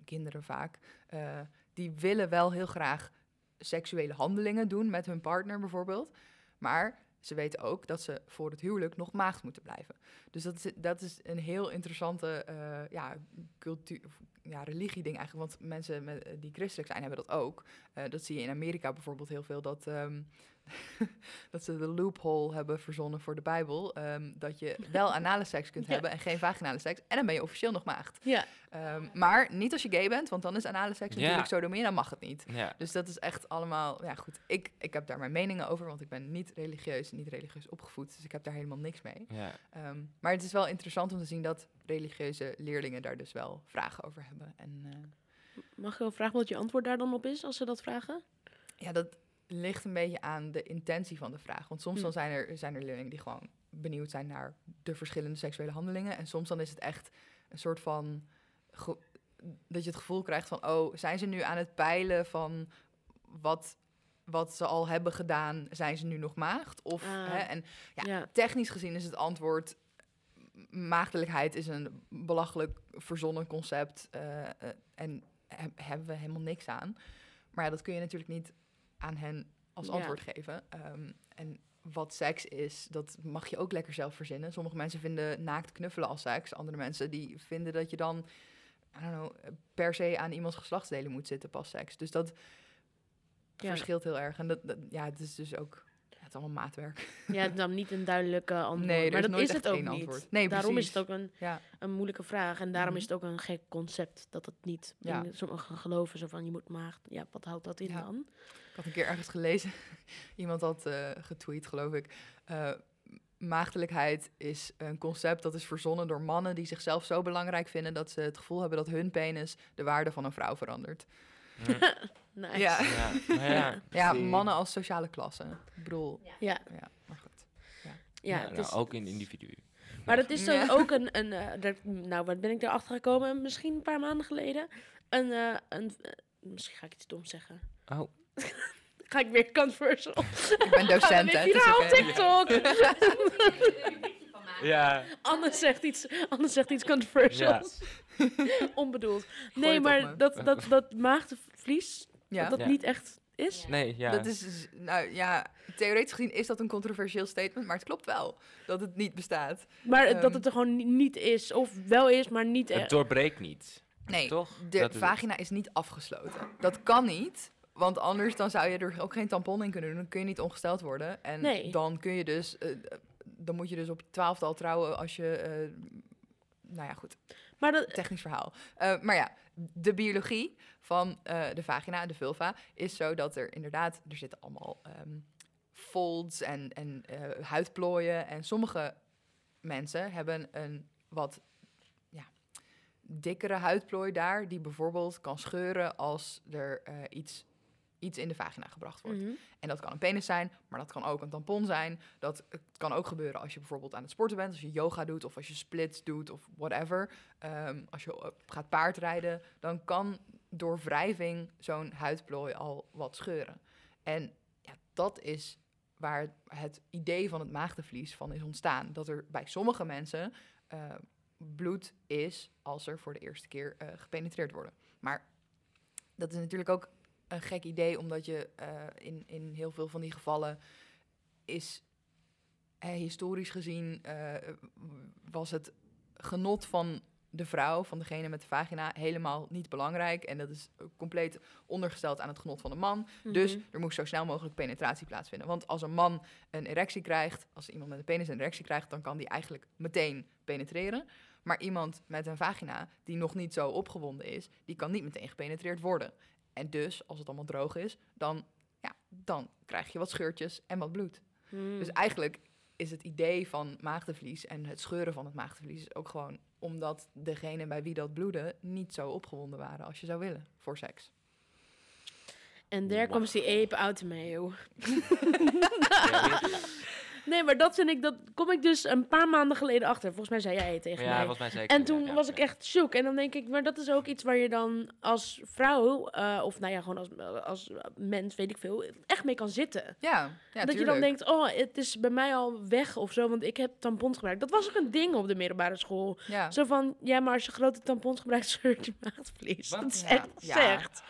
kinderen vaak, eh, die willen wel heel graag seksuele handelingen doen met hun partner bijvoorbeeld. Maar ze weten ook dat ze voor het huwelijk nog maagd moeten blijven. Dus dat is, dat is een heel interessante eh, ja, cultuur, ja, religie-ding eigenlijk. Want mensen met, eh, die christelijk zijn hebben dat ook. Eh, dat zie je in Amerika bijvoorbeeld heel veel. Dat, ehm, dat ze de loophole hebben verzonnen voor de Bijbel. ehm, dat je wel anale seks kunt Ja. hebben en geen vaginale seks. En dan ben je officieel nog maagd. Ja, Ehm, maar niet als je gay bent, want dan is anale seks Ja. natuurlijk sodomie en dan mag het niet. Ja. Dus dat is echt allemaal, ja goed, ik, ik heb daar mijn meningen over, want ik ben niet religieus, niet religieus opgevoed, dus ik heb daar helemaal niks mee. ja. Ehm, maar het is wel interessant om te zien dat religieuze leerlingen daar dus wel vragen over hebben. En eh, mag ik wel vragen wat je antwoord daar dan op is als ze dat vragen? ja, dat ligt een beetje aan de intentie van de vraag. Want soms Hm. dan zijn, er, zijn er leerlingen die gewoon benieuwd zijn naar de verschillende seksuele handelingen. En soms dan is het echt een soort van... dat je het gevoel krijgt van... oh, zijn ze nu aan het peilen van wat, wat ze al hebben gedaan? Zijn ze nu nog maagd? Of, Ah. hè, en Ja. ja. technisch gezien is het antwoord... maagdelijkheid is een belachelijk verzonnen concept. eh, eh, en he- hebben we helemaal niks aan. Maar ja, dat kun je natuurlijk niet aan hen als Ja. antwoord geven. Ehm, en wat seks is, dat mag je ook lekker zelf verzinnen. Sommige mensen vinden naakt knuffelen als seks. Andere mensen die vinden dat je dan... I don't know, per se aan iemands geslachtsdelen moet zitten pas seks. Dus dat Ja. verschilt heel erg. En dat, dat- ja, het is dus ook... allemaal maatwerk. Ja, dan niet een duidelijke antwoord. Nee, maar is dat is het ook niet. Nee, daarom precies. is het ook een, Ja. een moeilijke vraag. En daarom Mhm. is het ook een gek concept. Dat het niet... Ja. Sommigen geloven zo van, je moet maagd... Ja, wat houdt dat in Ja. dan? Ik had een keer ergens gelezen, iemand had eh, getweet, geloof ik. eh, maagdelijkheid is een concept dat is verzonnen door mannen die zichzelf zo belangrijk vinden dat ze het gevoel hebben dat hun penis de waarde van een vrouw verandert. Nice. Ja. ja. Ja, Ja, mannen als sociale klasse. Ik bedoel, Ja, ja, maar goed. ja, Ja, het nou, is, ook in individu. maar het is dan Ja. ook een... een eh, dat- nou, wat ben ik erachter gekomen? Misschien een paar maanden geleden. Een... eh, een eh, misschien ga ik iets doms zeggen. Oh, Ga ik weer controversial. Ik ben docent, hè. Is viraal op. TikTok. ja. Anne zegt iets, Anne zegt iets controversials. Onbedoeld. Nee, maar dat, dat, dat maagdenvlies, Ja, dat dat Ja. niet echt is? Nee, ja. Dat is, z- nou ja, theoretisch gezien is dat een controversieel statement, maar het klopt wel dat het niet bestaat. Maar Ehm. dat het er gewoon ni- niet is. Of wel is, maar niet... Het echt. doorbreekt niet. Nee, Toch? de Dat vagina is niet afgesloten. Dat kan niet, want anders dan zou je er ook geen tampon in kunnen doen. Dan kun je niet ongesteld worden. En Nee. dan kun je dus, eh, dan moet je dus op je twaalfde al trouwen als je, eh, nou ja, goed. Maar dat, technisch verhaal. Eh, maar ja, de biologie van eh, de vagina de vulva is zo dat er inderdaad, er zitten allemaal ehm, folds en, en eh, huidplooien. En sommige mensen hebben een wat ja, dikkere huidplooi daar, die bijvoorbeeld kan scheuren als er iets, iets in de vagina gebracht wordt. Mhm. En dat kan een penis zijn, maar dat kan ook een tampon zijn. Dat kan ook gebeuren als je bijvoorbeeld aan het sporten bent, als je yoga doet of als je splits doet of whatever. Ehm, als je eh, gaat paardrijden, dan kan door wrijving zo'n huidplooi al wat scheuren. En ja, dat is waar het idee van het maagdenvlies van is ontstaan. Dat er bij sommige mensen eh, bloed is als er voor de eerste keer eh, gepenetreerd worden. Maar dat is natuurlijk ook een gek idee, omdat je eh, in, in heel veel van die gevallen is historisch gezien eh, was het genot van de vrouw, van degene met de vagina, helemaal niet belangrijk. En dat is compleet ondergesteld aan het genot van de man. Dus Mhm. er moest zo snel mogelijk penetratie plaatsvinden. Want als een man een erectie krijgt, als iemand met een penis een erectie krijgt, dan kan die eigenlijk meteen penetreren. Maar iemand met een vagina die nog niet zo opgewonden is, die kan niet meteen gepenetreerd worden. En dus, als het allemaal droog is, dan, ja, dan krijg je wat scheurtjes en wat bloed. Mhm. Dus eigenlijk is het idee van maagdenvlies en het scheuren van het maagdenvlies ook gewoon omdat degene bij wie dat bloedde niet zo opgewonden waren als je zou willen voor seks. En there comes the ape out the mayo. Nee, maar dat vind ik, dat kom ik dus een paar maanden geleden achter. Volgens mij zei jij het tegen ja, mij. volgens mij zeker. En toen ja, was ja. ik echt zoek. En dan denk ik, maar dat is ook iets waar je dan als vrouw, eh, of nou ja, gewoon als, als mens, weet ik veel, echt mee kan zitten. Ja, ja dat je dan denkt, oh, het is bij mij al weg of zo, want ik heb tampons gebruikt. Dat was ook een ding op de middelbare school. ja. Zo van, ja, maar als je grote tampons gebruikt, scheurt je maagvlies. Wat? Dat is Ja, echt ja. gezegd.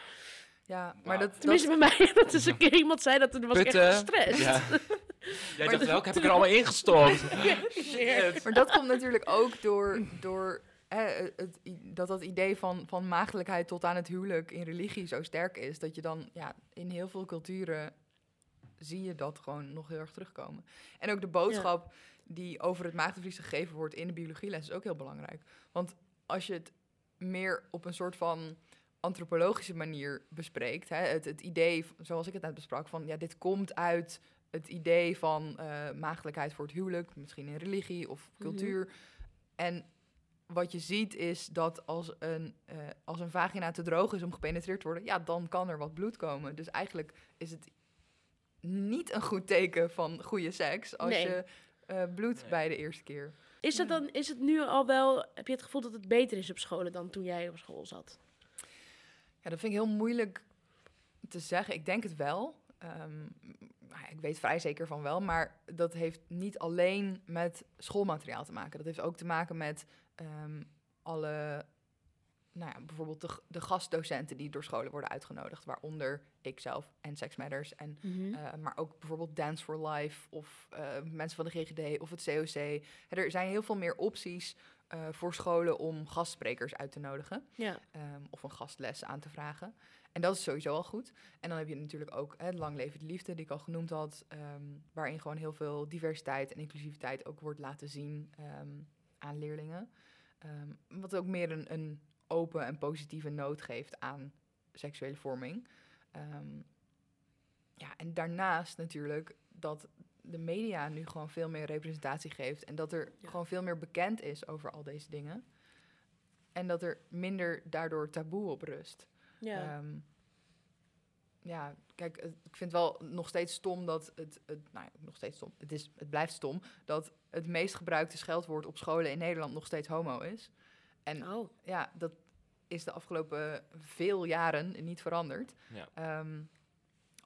ja, maar dat, dat, Tenminste bij mij, dat is een keer iemand zei dat, toen was ik echt Putten. gestrest. Ja. Jij dacht, dat- welke heb ik er allemaal ingestopt? Shit. Maar dat komt natuurlijk ook door, door hè, het, dat dat idee van, van maagdelijkheid tot aan het huwelijk in religie zo sterk is. Dat je dan ja, in heel veel culturen zie je dat gewoon nog heel erg terugkomen. En ook de boodschap die over het maagdenvlies gegeven wordt in de biologieles is ook heel belangrijk. Want als je het meer op een soort van antropologische manier bespreekt, hè, het, het idee, zoals ik het net besprak, van ja, dit komt uit het idee van eh maagdelijkheid voor het huwelijk, misschien in religie of Mhm. cultuur. En wat je ziet is dat als een, eh, als een vagina te droog is om gepenetreerd te worden, ja, dan kan er wat bloed komen. Dus eigenlijk is het niet een goed teken van goede seks als Nee. je eh, bloed Nee. bij de eerste keer. Is het dan, is het nu al wel, heb je het gevoel dat het beter is op scholen dan toen jij op school zat? Ja, dat vind ik heel moeilijk te zeggen. Ik denk het wel. Ehm, nou ik weet vrij zeker van wel, maar dat heeft niet alleen met schoolmateriaal te maken. Dat heeft ook te maken met ehm, alle, nou ja, bijvoorbeeld de, de gastdocenten die door scholen worden uitgenodigd, waaronder ikzelf en Sex Matters en eh, maar ook bijvoorbeeld Dance for Life of eh, mensen van de GGD of het COC. Hè, Er zijn heel veel meer opties eh, voor scholen om gastsprekers uit te nodigen ja. ehm, of een gastles aan te vragen. En dat is sowieso al goed. En dan heb je natuurlijk ook hè, Lang Leven de Liefde, die ik al genoemd had, ehm, waarin gewoon heel veel diversiteit en inclusiviteit ook wordt laten zien ehm, aan leerlingen. Ehm, wat ook meer een, een open en positieve noot geeft aan seksuele vorming. Ja, en daarnaast natuurlijk dat de media nu gewoon veel meer representatie geeft en dat er Ja. gewoon veel meer bekend is over al deze dingen. En dat er minder daardoor taboe op rust. Ja. Ehm, ja, kijk, het- ik vind wel nog steeds stom dat het, het nou ja, nog steeds stom, het, is, het blijft stom, dat het meest gebruikte scheldwoord op scholen in Nederland nog steeds homo is. En oh. ja, dat is de afgelopen veel jaren niet veranderd. Ja. Ehm,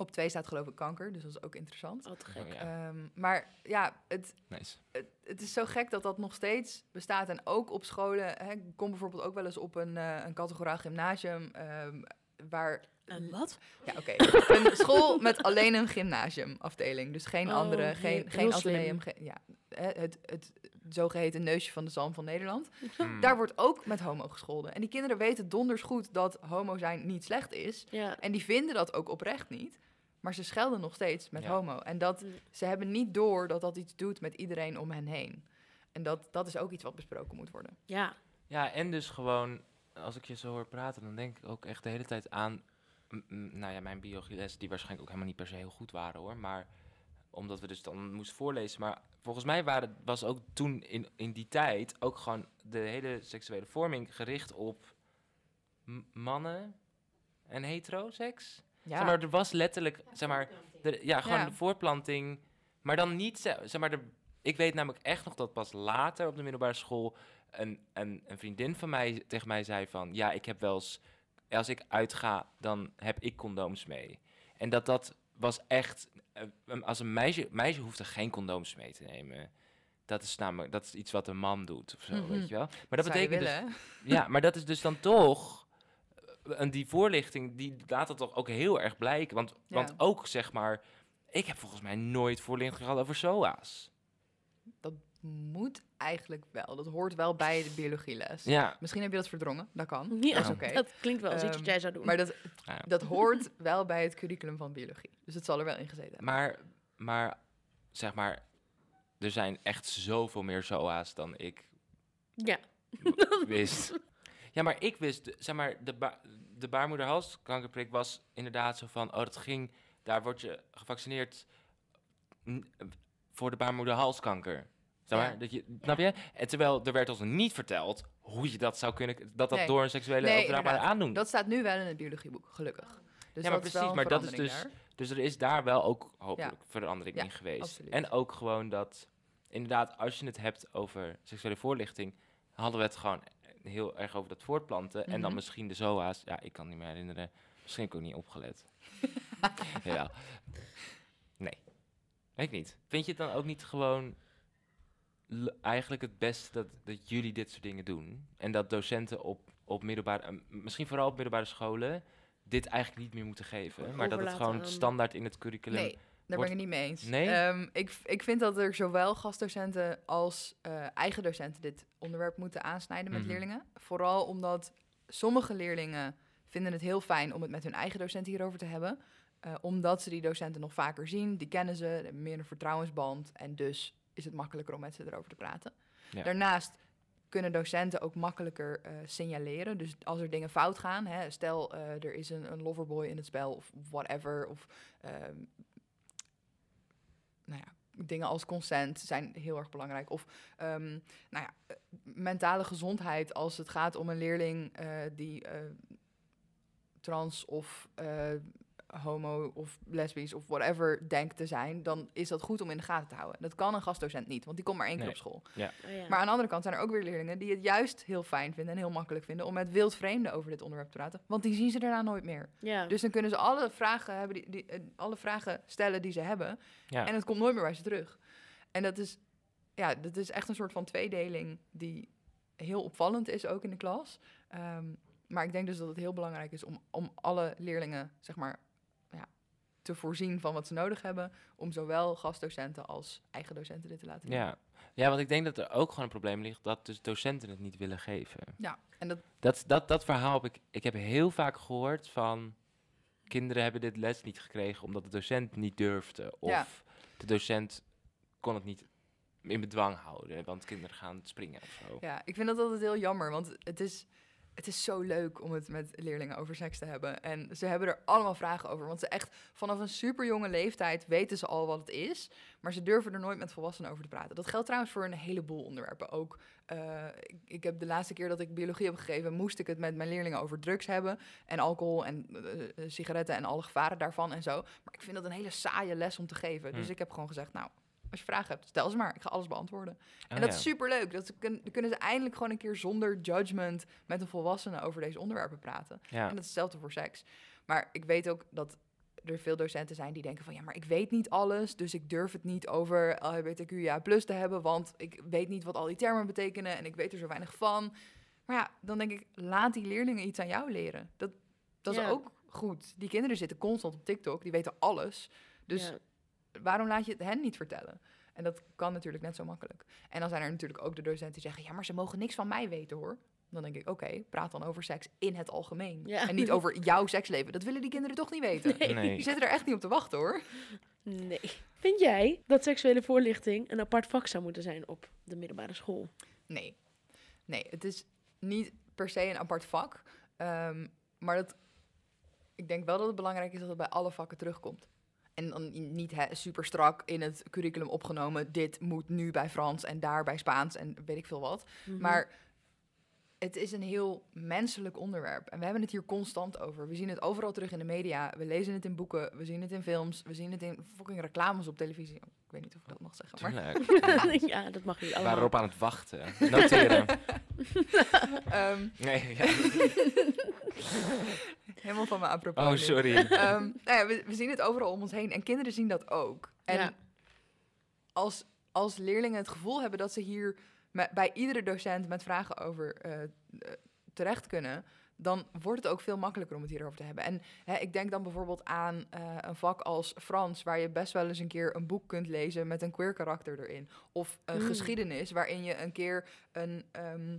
op twee staat geloof ik kanker, dus dat is ook interessant. Te gek. Oh, ja. Ehm, maar ja, het, Nice. het, het is zo gek dat dat nog steeds bestaat. En ook op scholen. Hè, ik kom bijvoorbeeld ook wel eens op een, eh, een categoraal gymnasium. ehm, waar Een wat? Ja, oké. Een school met alleen een gymnasiumafdeling. Dus geen Oh, andere, heel- geen, heel geen slim. ateneum. geen- ja, hè, het, het zogeheten neusje van de zalm van Nederland. Hmm. Daar wordt ook met homo gescholden. En die kinderen weten donders goed dat homo zijn niet slecht is. Ja. En die vinden dat ook oprecht niet. Maar ze schelden nog steeds met Ja. homo. En dat, Mm. ze hebben niet door dat dat iets doet met iedereen om hen heen. En dat, dat is ook iets wat besproken moet worden. Ja. Ja, en dus gewoon, als ik je zo hoor praten, dan denk ik ook echt de hele tijd aan, nou ja, mijn biologieles, die waarschijnlijk ook helemaal niet per se heel goed waren hoor, maar omdat we dus dan moesten voorlezen. Maar volgens mij waren, was ook toen in, in die tijd ook gewoon de hele seksuele vorming gericht op mannen en heteroseks. Ja, Zeg maar, er was letterlijk, zeg maar, de, ja, gewoon Ja. de voorplanting. Maar dan niet, ze- zeg maar, de, ik weet namelijk echt nog dat pas later op de middelbare school een, een, een vriendin van mij tegen mij zei van, ja, ik heb wel eens, als ik uitga, dan heb ik condooms mee. En dat dat was echt, eh, een- als een meisje, meisje hoeft er geen condooms mee te nemen. Dat is namelijk, dat is iets wat een man doet of zo, Mhm. weet je wel. Maar dat je betekent dus ja, maar dat is dus dan toch. En die voorlichting, die laat dat toch ook heel erg blijken. Want, Ja. want ook zeg maar. Ik heb volgens mij nooit voorlichting gehad over SOA's. Dat moet eigenlijk wel. Dat hoort wel bij de biologieles. Ja. Misschien heb je dat verdrongen. Dat kan. Ja, Dat is oké. dat klinkt wel als iets wat jij zou doen. Maar dat, Ja. dat hoort wel bij het curriculum van biologie. Dus het zal er wel in gezeten hebben. Maar, maar zeg maar. Er zijn echt zoveel meer SOA's dan ik ja. wist. Ja, maar ik wist, zeg maar, de, ba de baarmoederhalskankerprik was inderdaad zo van, oh, dat ging, daar word je gevaccineerd voor de baarmoederhalskanker. Zeg maar, Ja. dat je, snap je? En terwijl er werd ons niet verteld hoe je dat zou kunnen, dat dat Nee. door een seksuele Nee, overdraagbare aandoening. Dat staat nu wel in het biologieboek, gelukkig. Dus maar is wel precies, maar dat is verandering dus- daar. Dus er is daar wel ook hopelijk verandering Ja, in geweest. absoluut. En ook gewoon dat, inderdaad, als je het hebt over seksuele voorlichting, hadden we het gewoon heel erg over dat voortplanten. En dan Mhm. misschien de ZOA's. Ja, ik kan niet meer herinneren. Misschien heb ik ook niet opgelet. ja. Nee. Weet ik niet. Vind je het dan ook niet gewoon eigenlijk het beste dat, dat jullie dit soort dingen doen? En dat docenten op, op middelbare, misschien vooral op middelbare scholen, dit eigenlijk niet meer moeten geven. Maar dat het gewoon standaard in het curriculum... Nee, daar ben ik het niet mee eens. Nee? Ehm, ik, ik vind dat er zowel gastdocenten als eh, eigen docenten dit onderwerp moeten aansnijden met Mhm. leerlingen. Vooral omdat sommige leerlingen vinden het heel fijn om het met hun eigen docent hierover te hebben. eh, omdat ze die docenten nog vaker zien, die kennen ze, hebben meer een vertrouwensband. En dus is het makkelijker om met ze erover te praten. Ja. Daarnaast kunnen docenten ook makkelijker eh, signaleren. Dus als er dingen fout gaan, hè, stel er is een, een loverboy in het spel of whatever, of ehm, nou ja, dingen als consent zijn heel erg belangrijk. Of ehm, nou ja, mentale gezondheid als het gaat om een leerling eh, die eh, trans of eh, homo of lesbisch of whatever denkt te zijn, dan is dat goed om in de gaten te houden. Dat kan een gastdocent niet, want die komt maar één keer Nee. op school. Oh, ja. Maar aan de andere kant zijn er ook weer leerlingen die het juist heel fijn vinden en heel makkelijk vinden om met wildvreemden over dit onderwerp te praten, want die zien ze daarna nooit meer. ja. Dus dan kunnen ze alle vragen, hebben die, die, eh, alle vragen stellen die ze hebben. Ja. En het komt nooit meer bij ze terug. En dat is, ja, dat is echt een soort van tweedeling die heel opvallend is ook in de klas. Ehm, maar ik denk dus dat het heel belangrijk is om, om alle leerlingen, zeg maar, te voorzien van wat ze nodig hebben. Om zowel gastdocenten als eigen docenten dit te laten doen. Ja. ja, want ik denk dat er ook gewoon een probleem ligt dat dus docenten het niet willen geven. Ja, en dat, Dat, dat, dat verhaal heb ik, ik heb heel vaak gehoord van kinderen hebben dit les niet gekregen omdat de docent niet durfde. Of Ja. de docent kon het niet in bedwang houden, want kinderen gaan springen of zo. Ja, ik vind dat altijd heel jammer, want het is, het is zo leuk om het met leerlingen over seks te hebben. En ze hebben er allemaal vragen over, want ze echt vanaf een super jonge leeftijd weten ze al wat het is, maar ze durven er nooit met volwassenen over te praten. Dat geldt trouwens voor een heleboel onderwerpen. Ook, eh, ik, ik heb de laatste keer dat ik biologie heb gegeven, moest ik het met mijn leerlingen over drugs hebben en alcohol en eh, eh, sigaretten en alle gevaren daarvan en zo. Maar ik vind dat een hele saaie les om te geven. Dus Hm. ik heb gewoon gezegd, nou, als je vragen hebt, stel ze maar. Ik ga alles beantwoorden. Oh En dat ja. is super leuk. Dat ze kun- dan kunnen ze eindelijk gewoon een keer zonder judgment met een volwassene over deze onderwerpen praten. Ja. En dat is hetzelfde voor seks. Maar ik weet ook dat er veel docenten zijn die denken van ja, maar ik weet niet alles, dus ik durf het niet over LHBTQIA plus te hebben, want ik weet niet wat al die termen betekenen en ik weet er zo weinig van. Maar ja, dan denk ik, laat die leerlingen iets aan jou leren. Dat, dat Ja. is ook goed. Die kinderen zitten constant op TikTok, die weten alles. Dus Ja. Waarom laat je het hen niet vertellen? En dat kan natuurlijk net zo makkelijk. En dan zijn er natuurlijk ook de docenten die zeggen... ja, maar ze mogen niks van mij weten, hoor. Dan denk ik, oké, praat dan over seks in het algemeen. Ja. En niet over jouw seksleven. Dat willen die kinderen toch niet weten? Nee. Nee. Die zitten er echt niet op te wachten, hoor. Nee. Vind jij dat seksuele voorlichting een apart vak zou moeten zijn op de middelbare school? Nee. Nee, het is niet per se een apart vak. Ehm, maar dat, ik denk wel dat het belangrijk is dat het bij alle vakken terugkomt. En dan niet hè, super strak in het curriculum opgenomen. Dit moet nu bij Frans en daar bij Spaans en weet ik veel wat. Mhm. Maar het is een heel menselijk onderwerp. En we hebben het hier constant over. We zien het overal terug in de media. We lezen het in boeken. We zien het in films. We zien het in fucking reclames op televisie. Ik weet niet of ik dat mag zeggen. Maar, Tuurlijk. ja, dat mag je We allemaal. waren erop aan het wachten. Noteren. Ehm, Nee, ja. helemaal van me apropos. Oh, sorry. Ehm, nou ja, we, we zien het overal om ons heen. En kinderen zien dat ook. En Ja. als, als leerlingen het gevoel hebben dat ze hier met, bij iedere docent met vragen over eh, eh, terecht kunnen, dan wordt het ook veel makkelijker om het hierover te hebben. En hè, ik denk dan bijvoorbeeld aan eh, een vak als Frans, waar je best wel eens een keer een boek kunt lezen met een queer karakter erin. Of een Mm. geschiedenis, waarin je een keer een. ehm,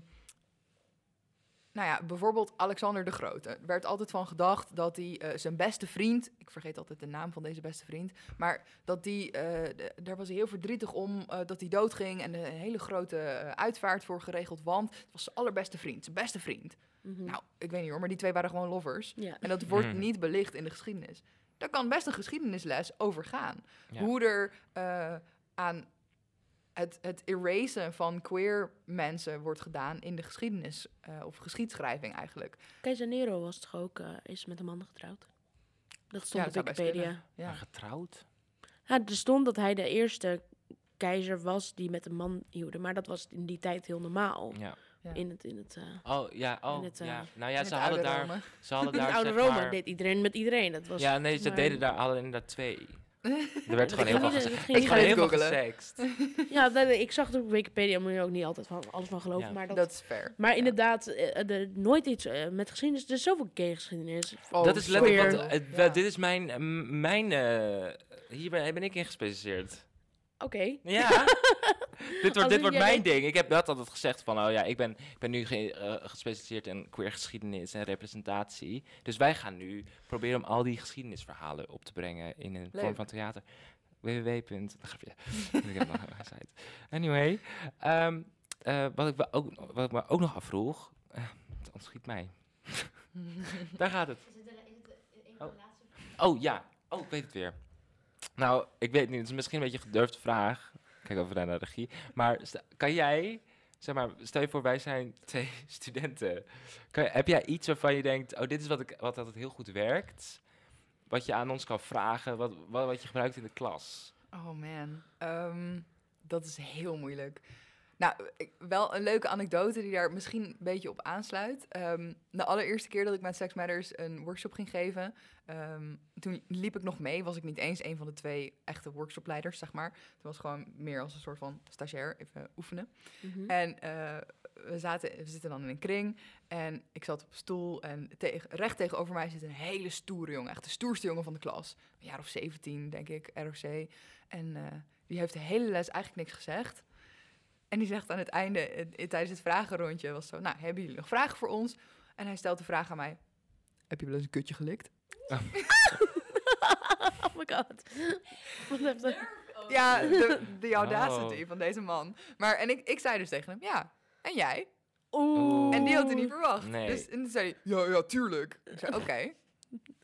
nou ja, bijvoorbeeld Alexander de Grote. Er werd altijd van gedacht dat hij eh, zijn beste vriend... Ik vergeet altijd de naam van deze beste vriend. Maar dat die, eh, de- daar was hij heel verdrietig om eh, dat hij doodging... en een hele grote uitvaart voor geregeld. Want het was zijn allerbeste vriend, zijn beste vriend. Mhm. Nou, ik weet niet hoor, maar die twee waren gewoon lovers. ja. En dat wordt Mhm. niet belicht in de geschiedenis. Daar kan best een geschiedenisles over gaan. Ja. Hoe er eh, aan het, het erasen van queer mensen wordt gedaan in de geschiedenis... eh, of geschiedschrijving eigenlijk. Keizer Nero was toch ook, eh, is met een man getrouwd? Dat stond Ja, op Wikipedia. Ja. Maar getrouwd? Ja, er stond dat hij de eerste keizer was die met een man huwde. Maar dat was in die tijd heel normaal. Ja. Ja. In het, in het, eh, Oh, ja. Oh, In het, ja. Nou ja, ze hadden oude daar... Rome. Ze hadden in daar, het oude zeg Rome maar- deed iedereen met iedereen. Dat was, Ja, nee, ze maar- deden daar, hadden inderdaad twee. Er werd gewoon heel veel gezegd. Ik ga heel veel. Ja, ik zag het op Wikipedia, moet je ook niet altijd van alles van geloven. Ja. Maar, dat, Dat is fair. maar Ja. inderdaad, eh, er, nooit iets eh, met geschiedenis. Er is zoveel gay geschiedenis. Oh, dat is letterlijk wat... Ja. Dit is mijn... mijn eh, hier ben, ben ik in gespecialiseerd. Oké. Ja. dit wordt, dit wordt mijn weet- ding. Ik heb dat altijd gezegd van, oh ja, ik ben, ik ben nu ge- eh, gespecialiseerd in queer geschiedenis en representatie. Dus wij gaan nu proberen om al die geschiedenisverhalen op te brengen in een vorm van theater. www. Grapje. ik heb nog een site. Anyway, ehm, eh, wat, ik me ook, wat ik me ook nog afvroeg, eh, het ontschiet mij. Daar gaat het. Is het, is het een van Oh. laatste? Oh ja, oh ik weet het weer. Nou, ik weet niet, het is misschien een beetje een gedurfde vraag. Kijk over naar de regie. Maar kan jij, zeg maar, stel je voor wij zijn twee studenten. Kan heb jij iets waarvan je denkt, oh dit is wat, ik, wat altijd heel goed werkt? Wat je aan ons kan vragen, wat, wat, wat je gebruikt in de klas? Oh man, Ehm, dat is heel moeilijk. Nou, wel een leuke anekdote die daar misschien een beetje op aansluit. Ehm, de allereerste keer dat ik met Sex Matters een workshop ging geven, ehm, toen liep ik nog mee. Was ik niet eens een van de twee echte workshopleiders, zeg maar. Het was gewoon meer als een soort van stagiair, even oefenen. Mhm. En eh, we, zaten, we zitten dan in een kring en ik zat op een stoel en tegen, recht tegenover mij zit een hele stoere jongen. Echt de stoerste jongen van de klas. Een jaar of 17, denk ik, ROC. En eh, die heeft de hele les eigenlijk niks gezegd. En die zegt aan het einde, eh, tijdens het vragenrondje, was zo... Nou, hebben jullie nog vragen voor ons? En hij stelt de vraag aan mij. Heb je wel eens een kutje gelikt? oh my god. Wat. Ja, de, de audacity Oh. van deze man. Maar, en ik, ik zei dus tegen hem, ja, en jij? Oeh. En die had hij niet verwacht. Nee. Dus en toen zei hij, ja, ja, tuurlijk. Ik zei, oké.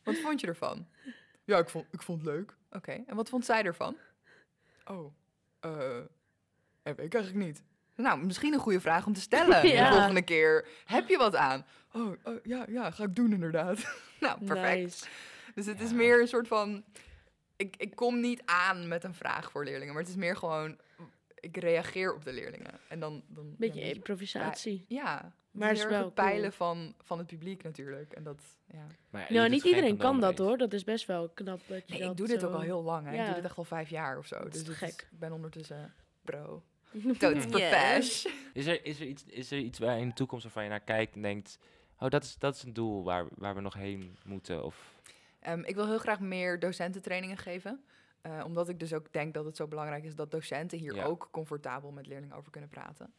Wat vond je ervan? Ja, ik vond, ik vond het leuk. Oké, en wat vond zij ervan? Oh, eh, eh, weet ik eigenlijk niet. Nou, misschien een goede vraag om te stellen Ja. de volgende keer. Heb je wat aan? Oh, oh, ja, ja, ga ik doen inderdaad. nou, perfect. Nice. Dus het is meer een soort van... Ik, ik kom niet aan met een vraag voor leerlingen, maar het is meer gewoon... Ik reageer op de leerlingen. En dan... dan Beetje ja, improvisatie. ja, Maar het is wel erg het peilen cool. van, van het publiek natuurlijk. En dat, ja. Maar ja, je Nou, niet iedereen kan dat hoor. Dat is best wel knap dat je Nee, dat ik doe dit zo- ook al heel lang. Hè. Ik doe dit echt al vijf jaar of zo. Dat is dus gek. ik ben ondertussen pro. Yes. Is er, is, er iets, is er iets waar in de toekomst waarvan je naar kijkt en denkt... Oh, dat is, dat is een doel waar, waar we nog heen moeten. Of... Ehm, ik wil heel graag meer docententrainingen geven. eh, omdat ik dus ook denk dat het zo belangrijk is dat docenten hier Ja. ook comfortabel met leerlingen over kunnen praten.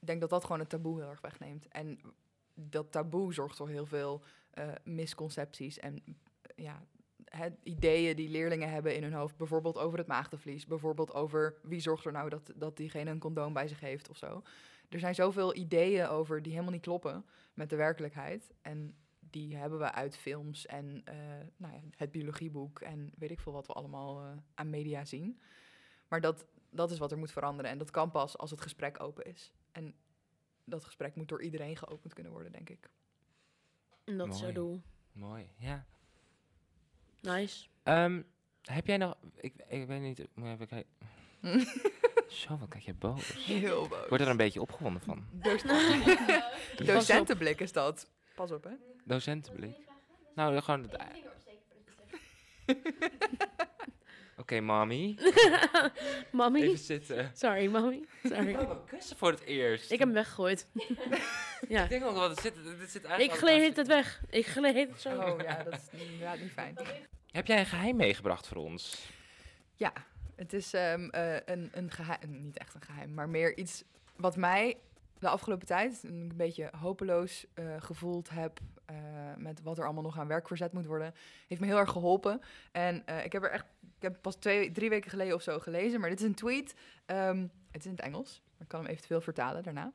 Ik denk dat dat gewoon het taboe heel erg wegneemt. En dat taboe zorgt voor heel veel eh, misconcepties en ja, het, ideeën die leerlingen hebben in hun hoofd. Bijvoorbeeld over het maagdenvlies. Bijvoorbeeld over wie zorgt er nou dat, dat diegene een condoom bij zich heeft of zo. Er zijn zoveel ideeën over die helemaal niet kloppen met de werkelijkheid. En die hebben we uit films en eh, nou ja, het biologieboek en weet ik veel wat we allemaal eh, aan media zien. Maar dat, dat is wat er moet veranderen. En dat kan pas als het gesprek open is. En dat gesprek moet door iedereen geopend kunnen worden, denk ik. En dat is Mooi. doel. Mooi, ja. Nice. Ehm, heb jij nog... Ik, ik weet niet... Moet even kijken. Zo, wat kijk je boos. Heel boos. word er een beetje opgewonden van. Doc- Docentenblik is dat. Pas op, hè? Docentenblik. Nou, gewoon... het- Oké, mami. Mami? Even zitten. Sorry, mami. Sorry. Ik wil hem kussen voor het eerst. Ik heb hem weggegooid. ja. Ik denk ook wel, het zit, het zit Ik eigenlijk... gleed het weg. Ik gleed het zo. Oh ja, dat is inderdaad niet fijn. Heb jij een geheim meegebracht voor ons? Ja, het is ehm, eh, een, een geheim, niet echt een geheim, maar meer iets wat mij de afgelopen tijd een beetje hopeloos eh, gevoeld heb eh, met wat er allemaal nog aan werk verzet moet worden, heeft me heel erg geholpen. En eh, ik heb er echt, ik heb pas twee, drie weken geleden of zo gelezen, maar dit is een tweet. Ehm, het is in het Engels, maar ik kan hem eventueel vertalen daarna.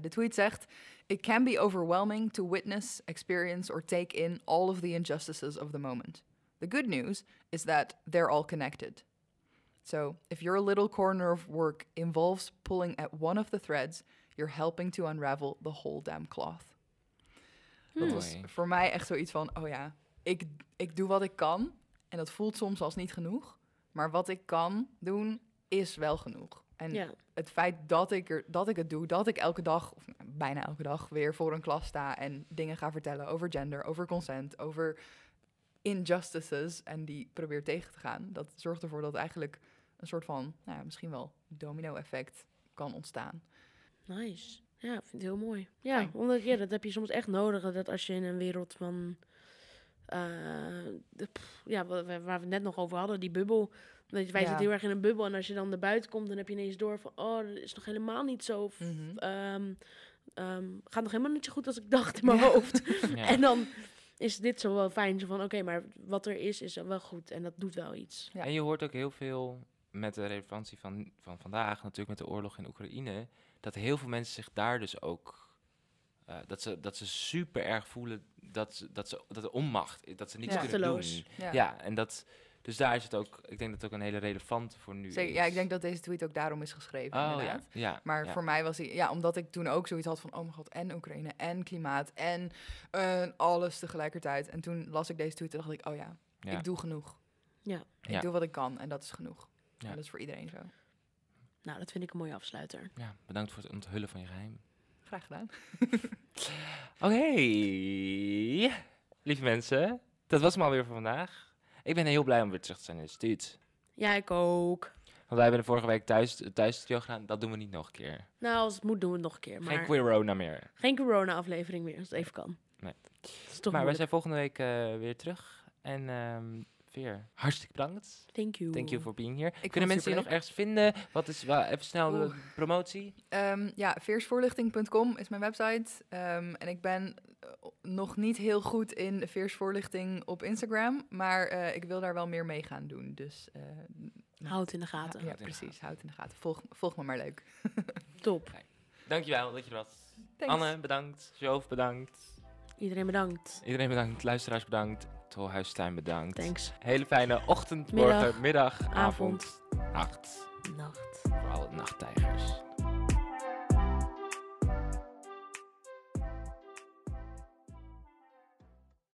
De tweet zegt: It can be overwhelming to witness, experience or take in all of the injustices of the moment. The good news is that they're all connected. So, if your little corner of work involves pulling at one of the threads, you're helping to unravel the whole damn cloth. Dat was Mooi. voor mij echt zoiets van: oh ja, ik, ik doe wat ik kan. En dat voelt soms als niet genoeg. Maar wat ik kan doen, is wel genoeg. En Ja. het feit dat ik, er, dat ik het doe, dat ik elke dag, of nou, bijna elke dag, weer voor een klas sta en dingen ga vertellen over gender, over consent, over injustices en die probeer tegen te gaan, dat zorgt ervoor dat eigenlijk een soort van, nou ja, misschien wel domino-effect kan ontstaan. Nice. Ja, ik vind het heel mooi. Ja, Fijn. omdat ja, dat heb je soms echt nodig. Dat als je in een wereld van. eh, de, pff, ja, wa- wa- waar we het net nog over hadden, die bubbel. Dat je, wij Ja. zitten heel erg in een bubbel. En als je dan naar buiten komt, dan heb je ineens door van. Oh, dat is nog helemaal niet zo. f- Mhm. ehm, ehm, gaat nog helemaal niet zo goed als ik dacht in mijn Ja. hoofd. Ja. En dan is dit zo wel fijn. Zo van, oké, maar wat er is, is wel goed. En dat doet wel iets. Ja. En je hoort ook heel veel met de relevantie van, van vandaag, natuurlijk met de oorlog in Oekraïne, dat heel veel mensen zich daar dus ook. eh, dat, ze, dat ze super erg voelen dat, ze, dat, ze, dat er onmacht, dat ze niets Ja. kunnen doen. Ja. Ja. en dat, dus daar is het ook, ik denk dat het ook een hele relevante voor nu Zeker, is. ja, ik denk dat deze tweet ook daarom is geschreven, Oh ja, inderdaad. ja. Maar ja. voor mij was hij, ja, omdat ik toen ook zoiets had van, oh mijn god, en Oekraïne, en klimaat, en eh, alles tegelijkertijd. En toen las ik deze tweet en dacht ik, oh ja, Ja. ik doe genoeg. Ja. Ik Ja. doe wat ik kan en dat is genoeg. Ja. En dat is voor iedereen zo. Nou, dat vind ik een mooie afsluiter. Ja, bedankt voor het onthullen van je geheim. Graag gedaan. Oké, lieve mensen, dat was hem alweer voor vandaag. Ik ben heel blij om weer terug te zijn in de instituut. Ja, ik ook. Want wij hebben de vorige week thuis, thuis studio gedaan. Dat doen we niet nog een keer. Nou, als het moet, doen we het nog een keer. Maar Geen Queerona meer. geen corona-aflevering meer, als het even kan. Nee. Maar wij zijn volgende week eh, weer terug. En ehm Veer, hartstikke bedankt. Thank you. Thank you for being here. Kunnen mensen je nog ergens vinden? Wat is, wel, even snel de Oeh. promotie. Ehm, ja, veersvoorlichting.com is mijn website. Ehm, en ik ben eh, nog niet heel goed in veersvoorlichting op Instagram. Maar eh, ik wil daar wel meer mee gaan doen. Dus eh, Houd het in de gaten. ja, precies. Houd in de gaten. Volg, volg me maar leuk. Top. Dankjewel dat je er was. Thanks. Anne, bedankt. Joof, bedankt. Iedereen bedankt. Iedereen bedankt. Luisteraars bedankt. Tolhuistuin bedankt. Thanks. Hele fijne ochtend, Middag, morgen, middag, avond, avond. nacht. Nacht. Voor alle nachttijgers.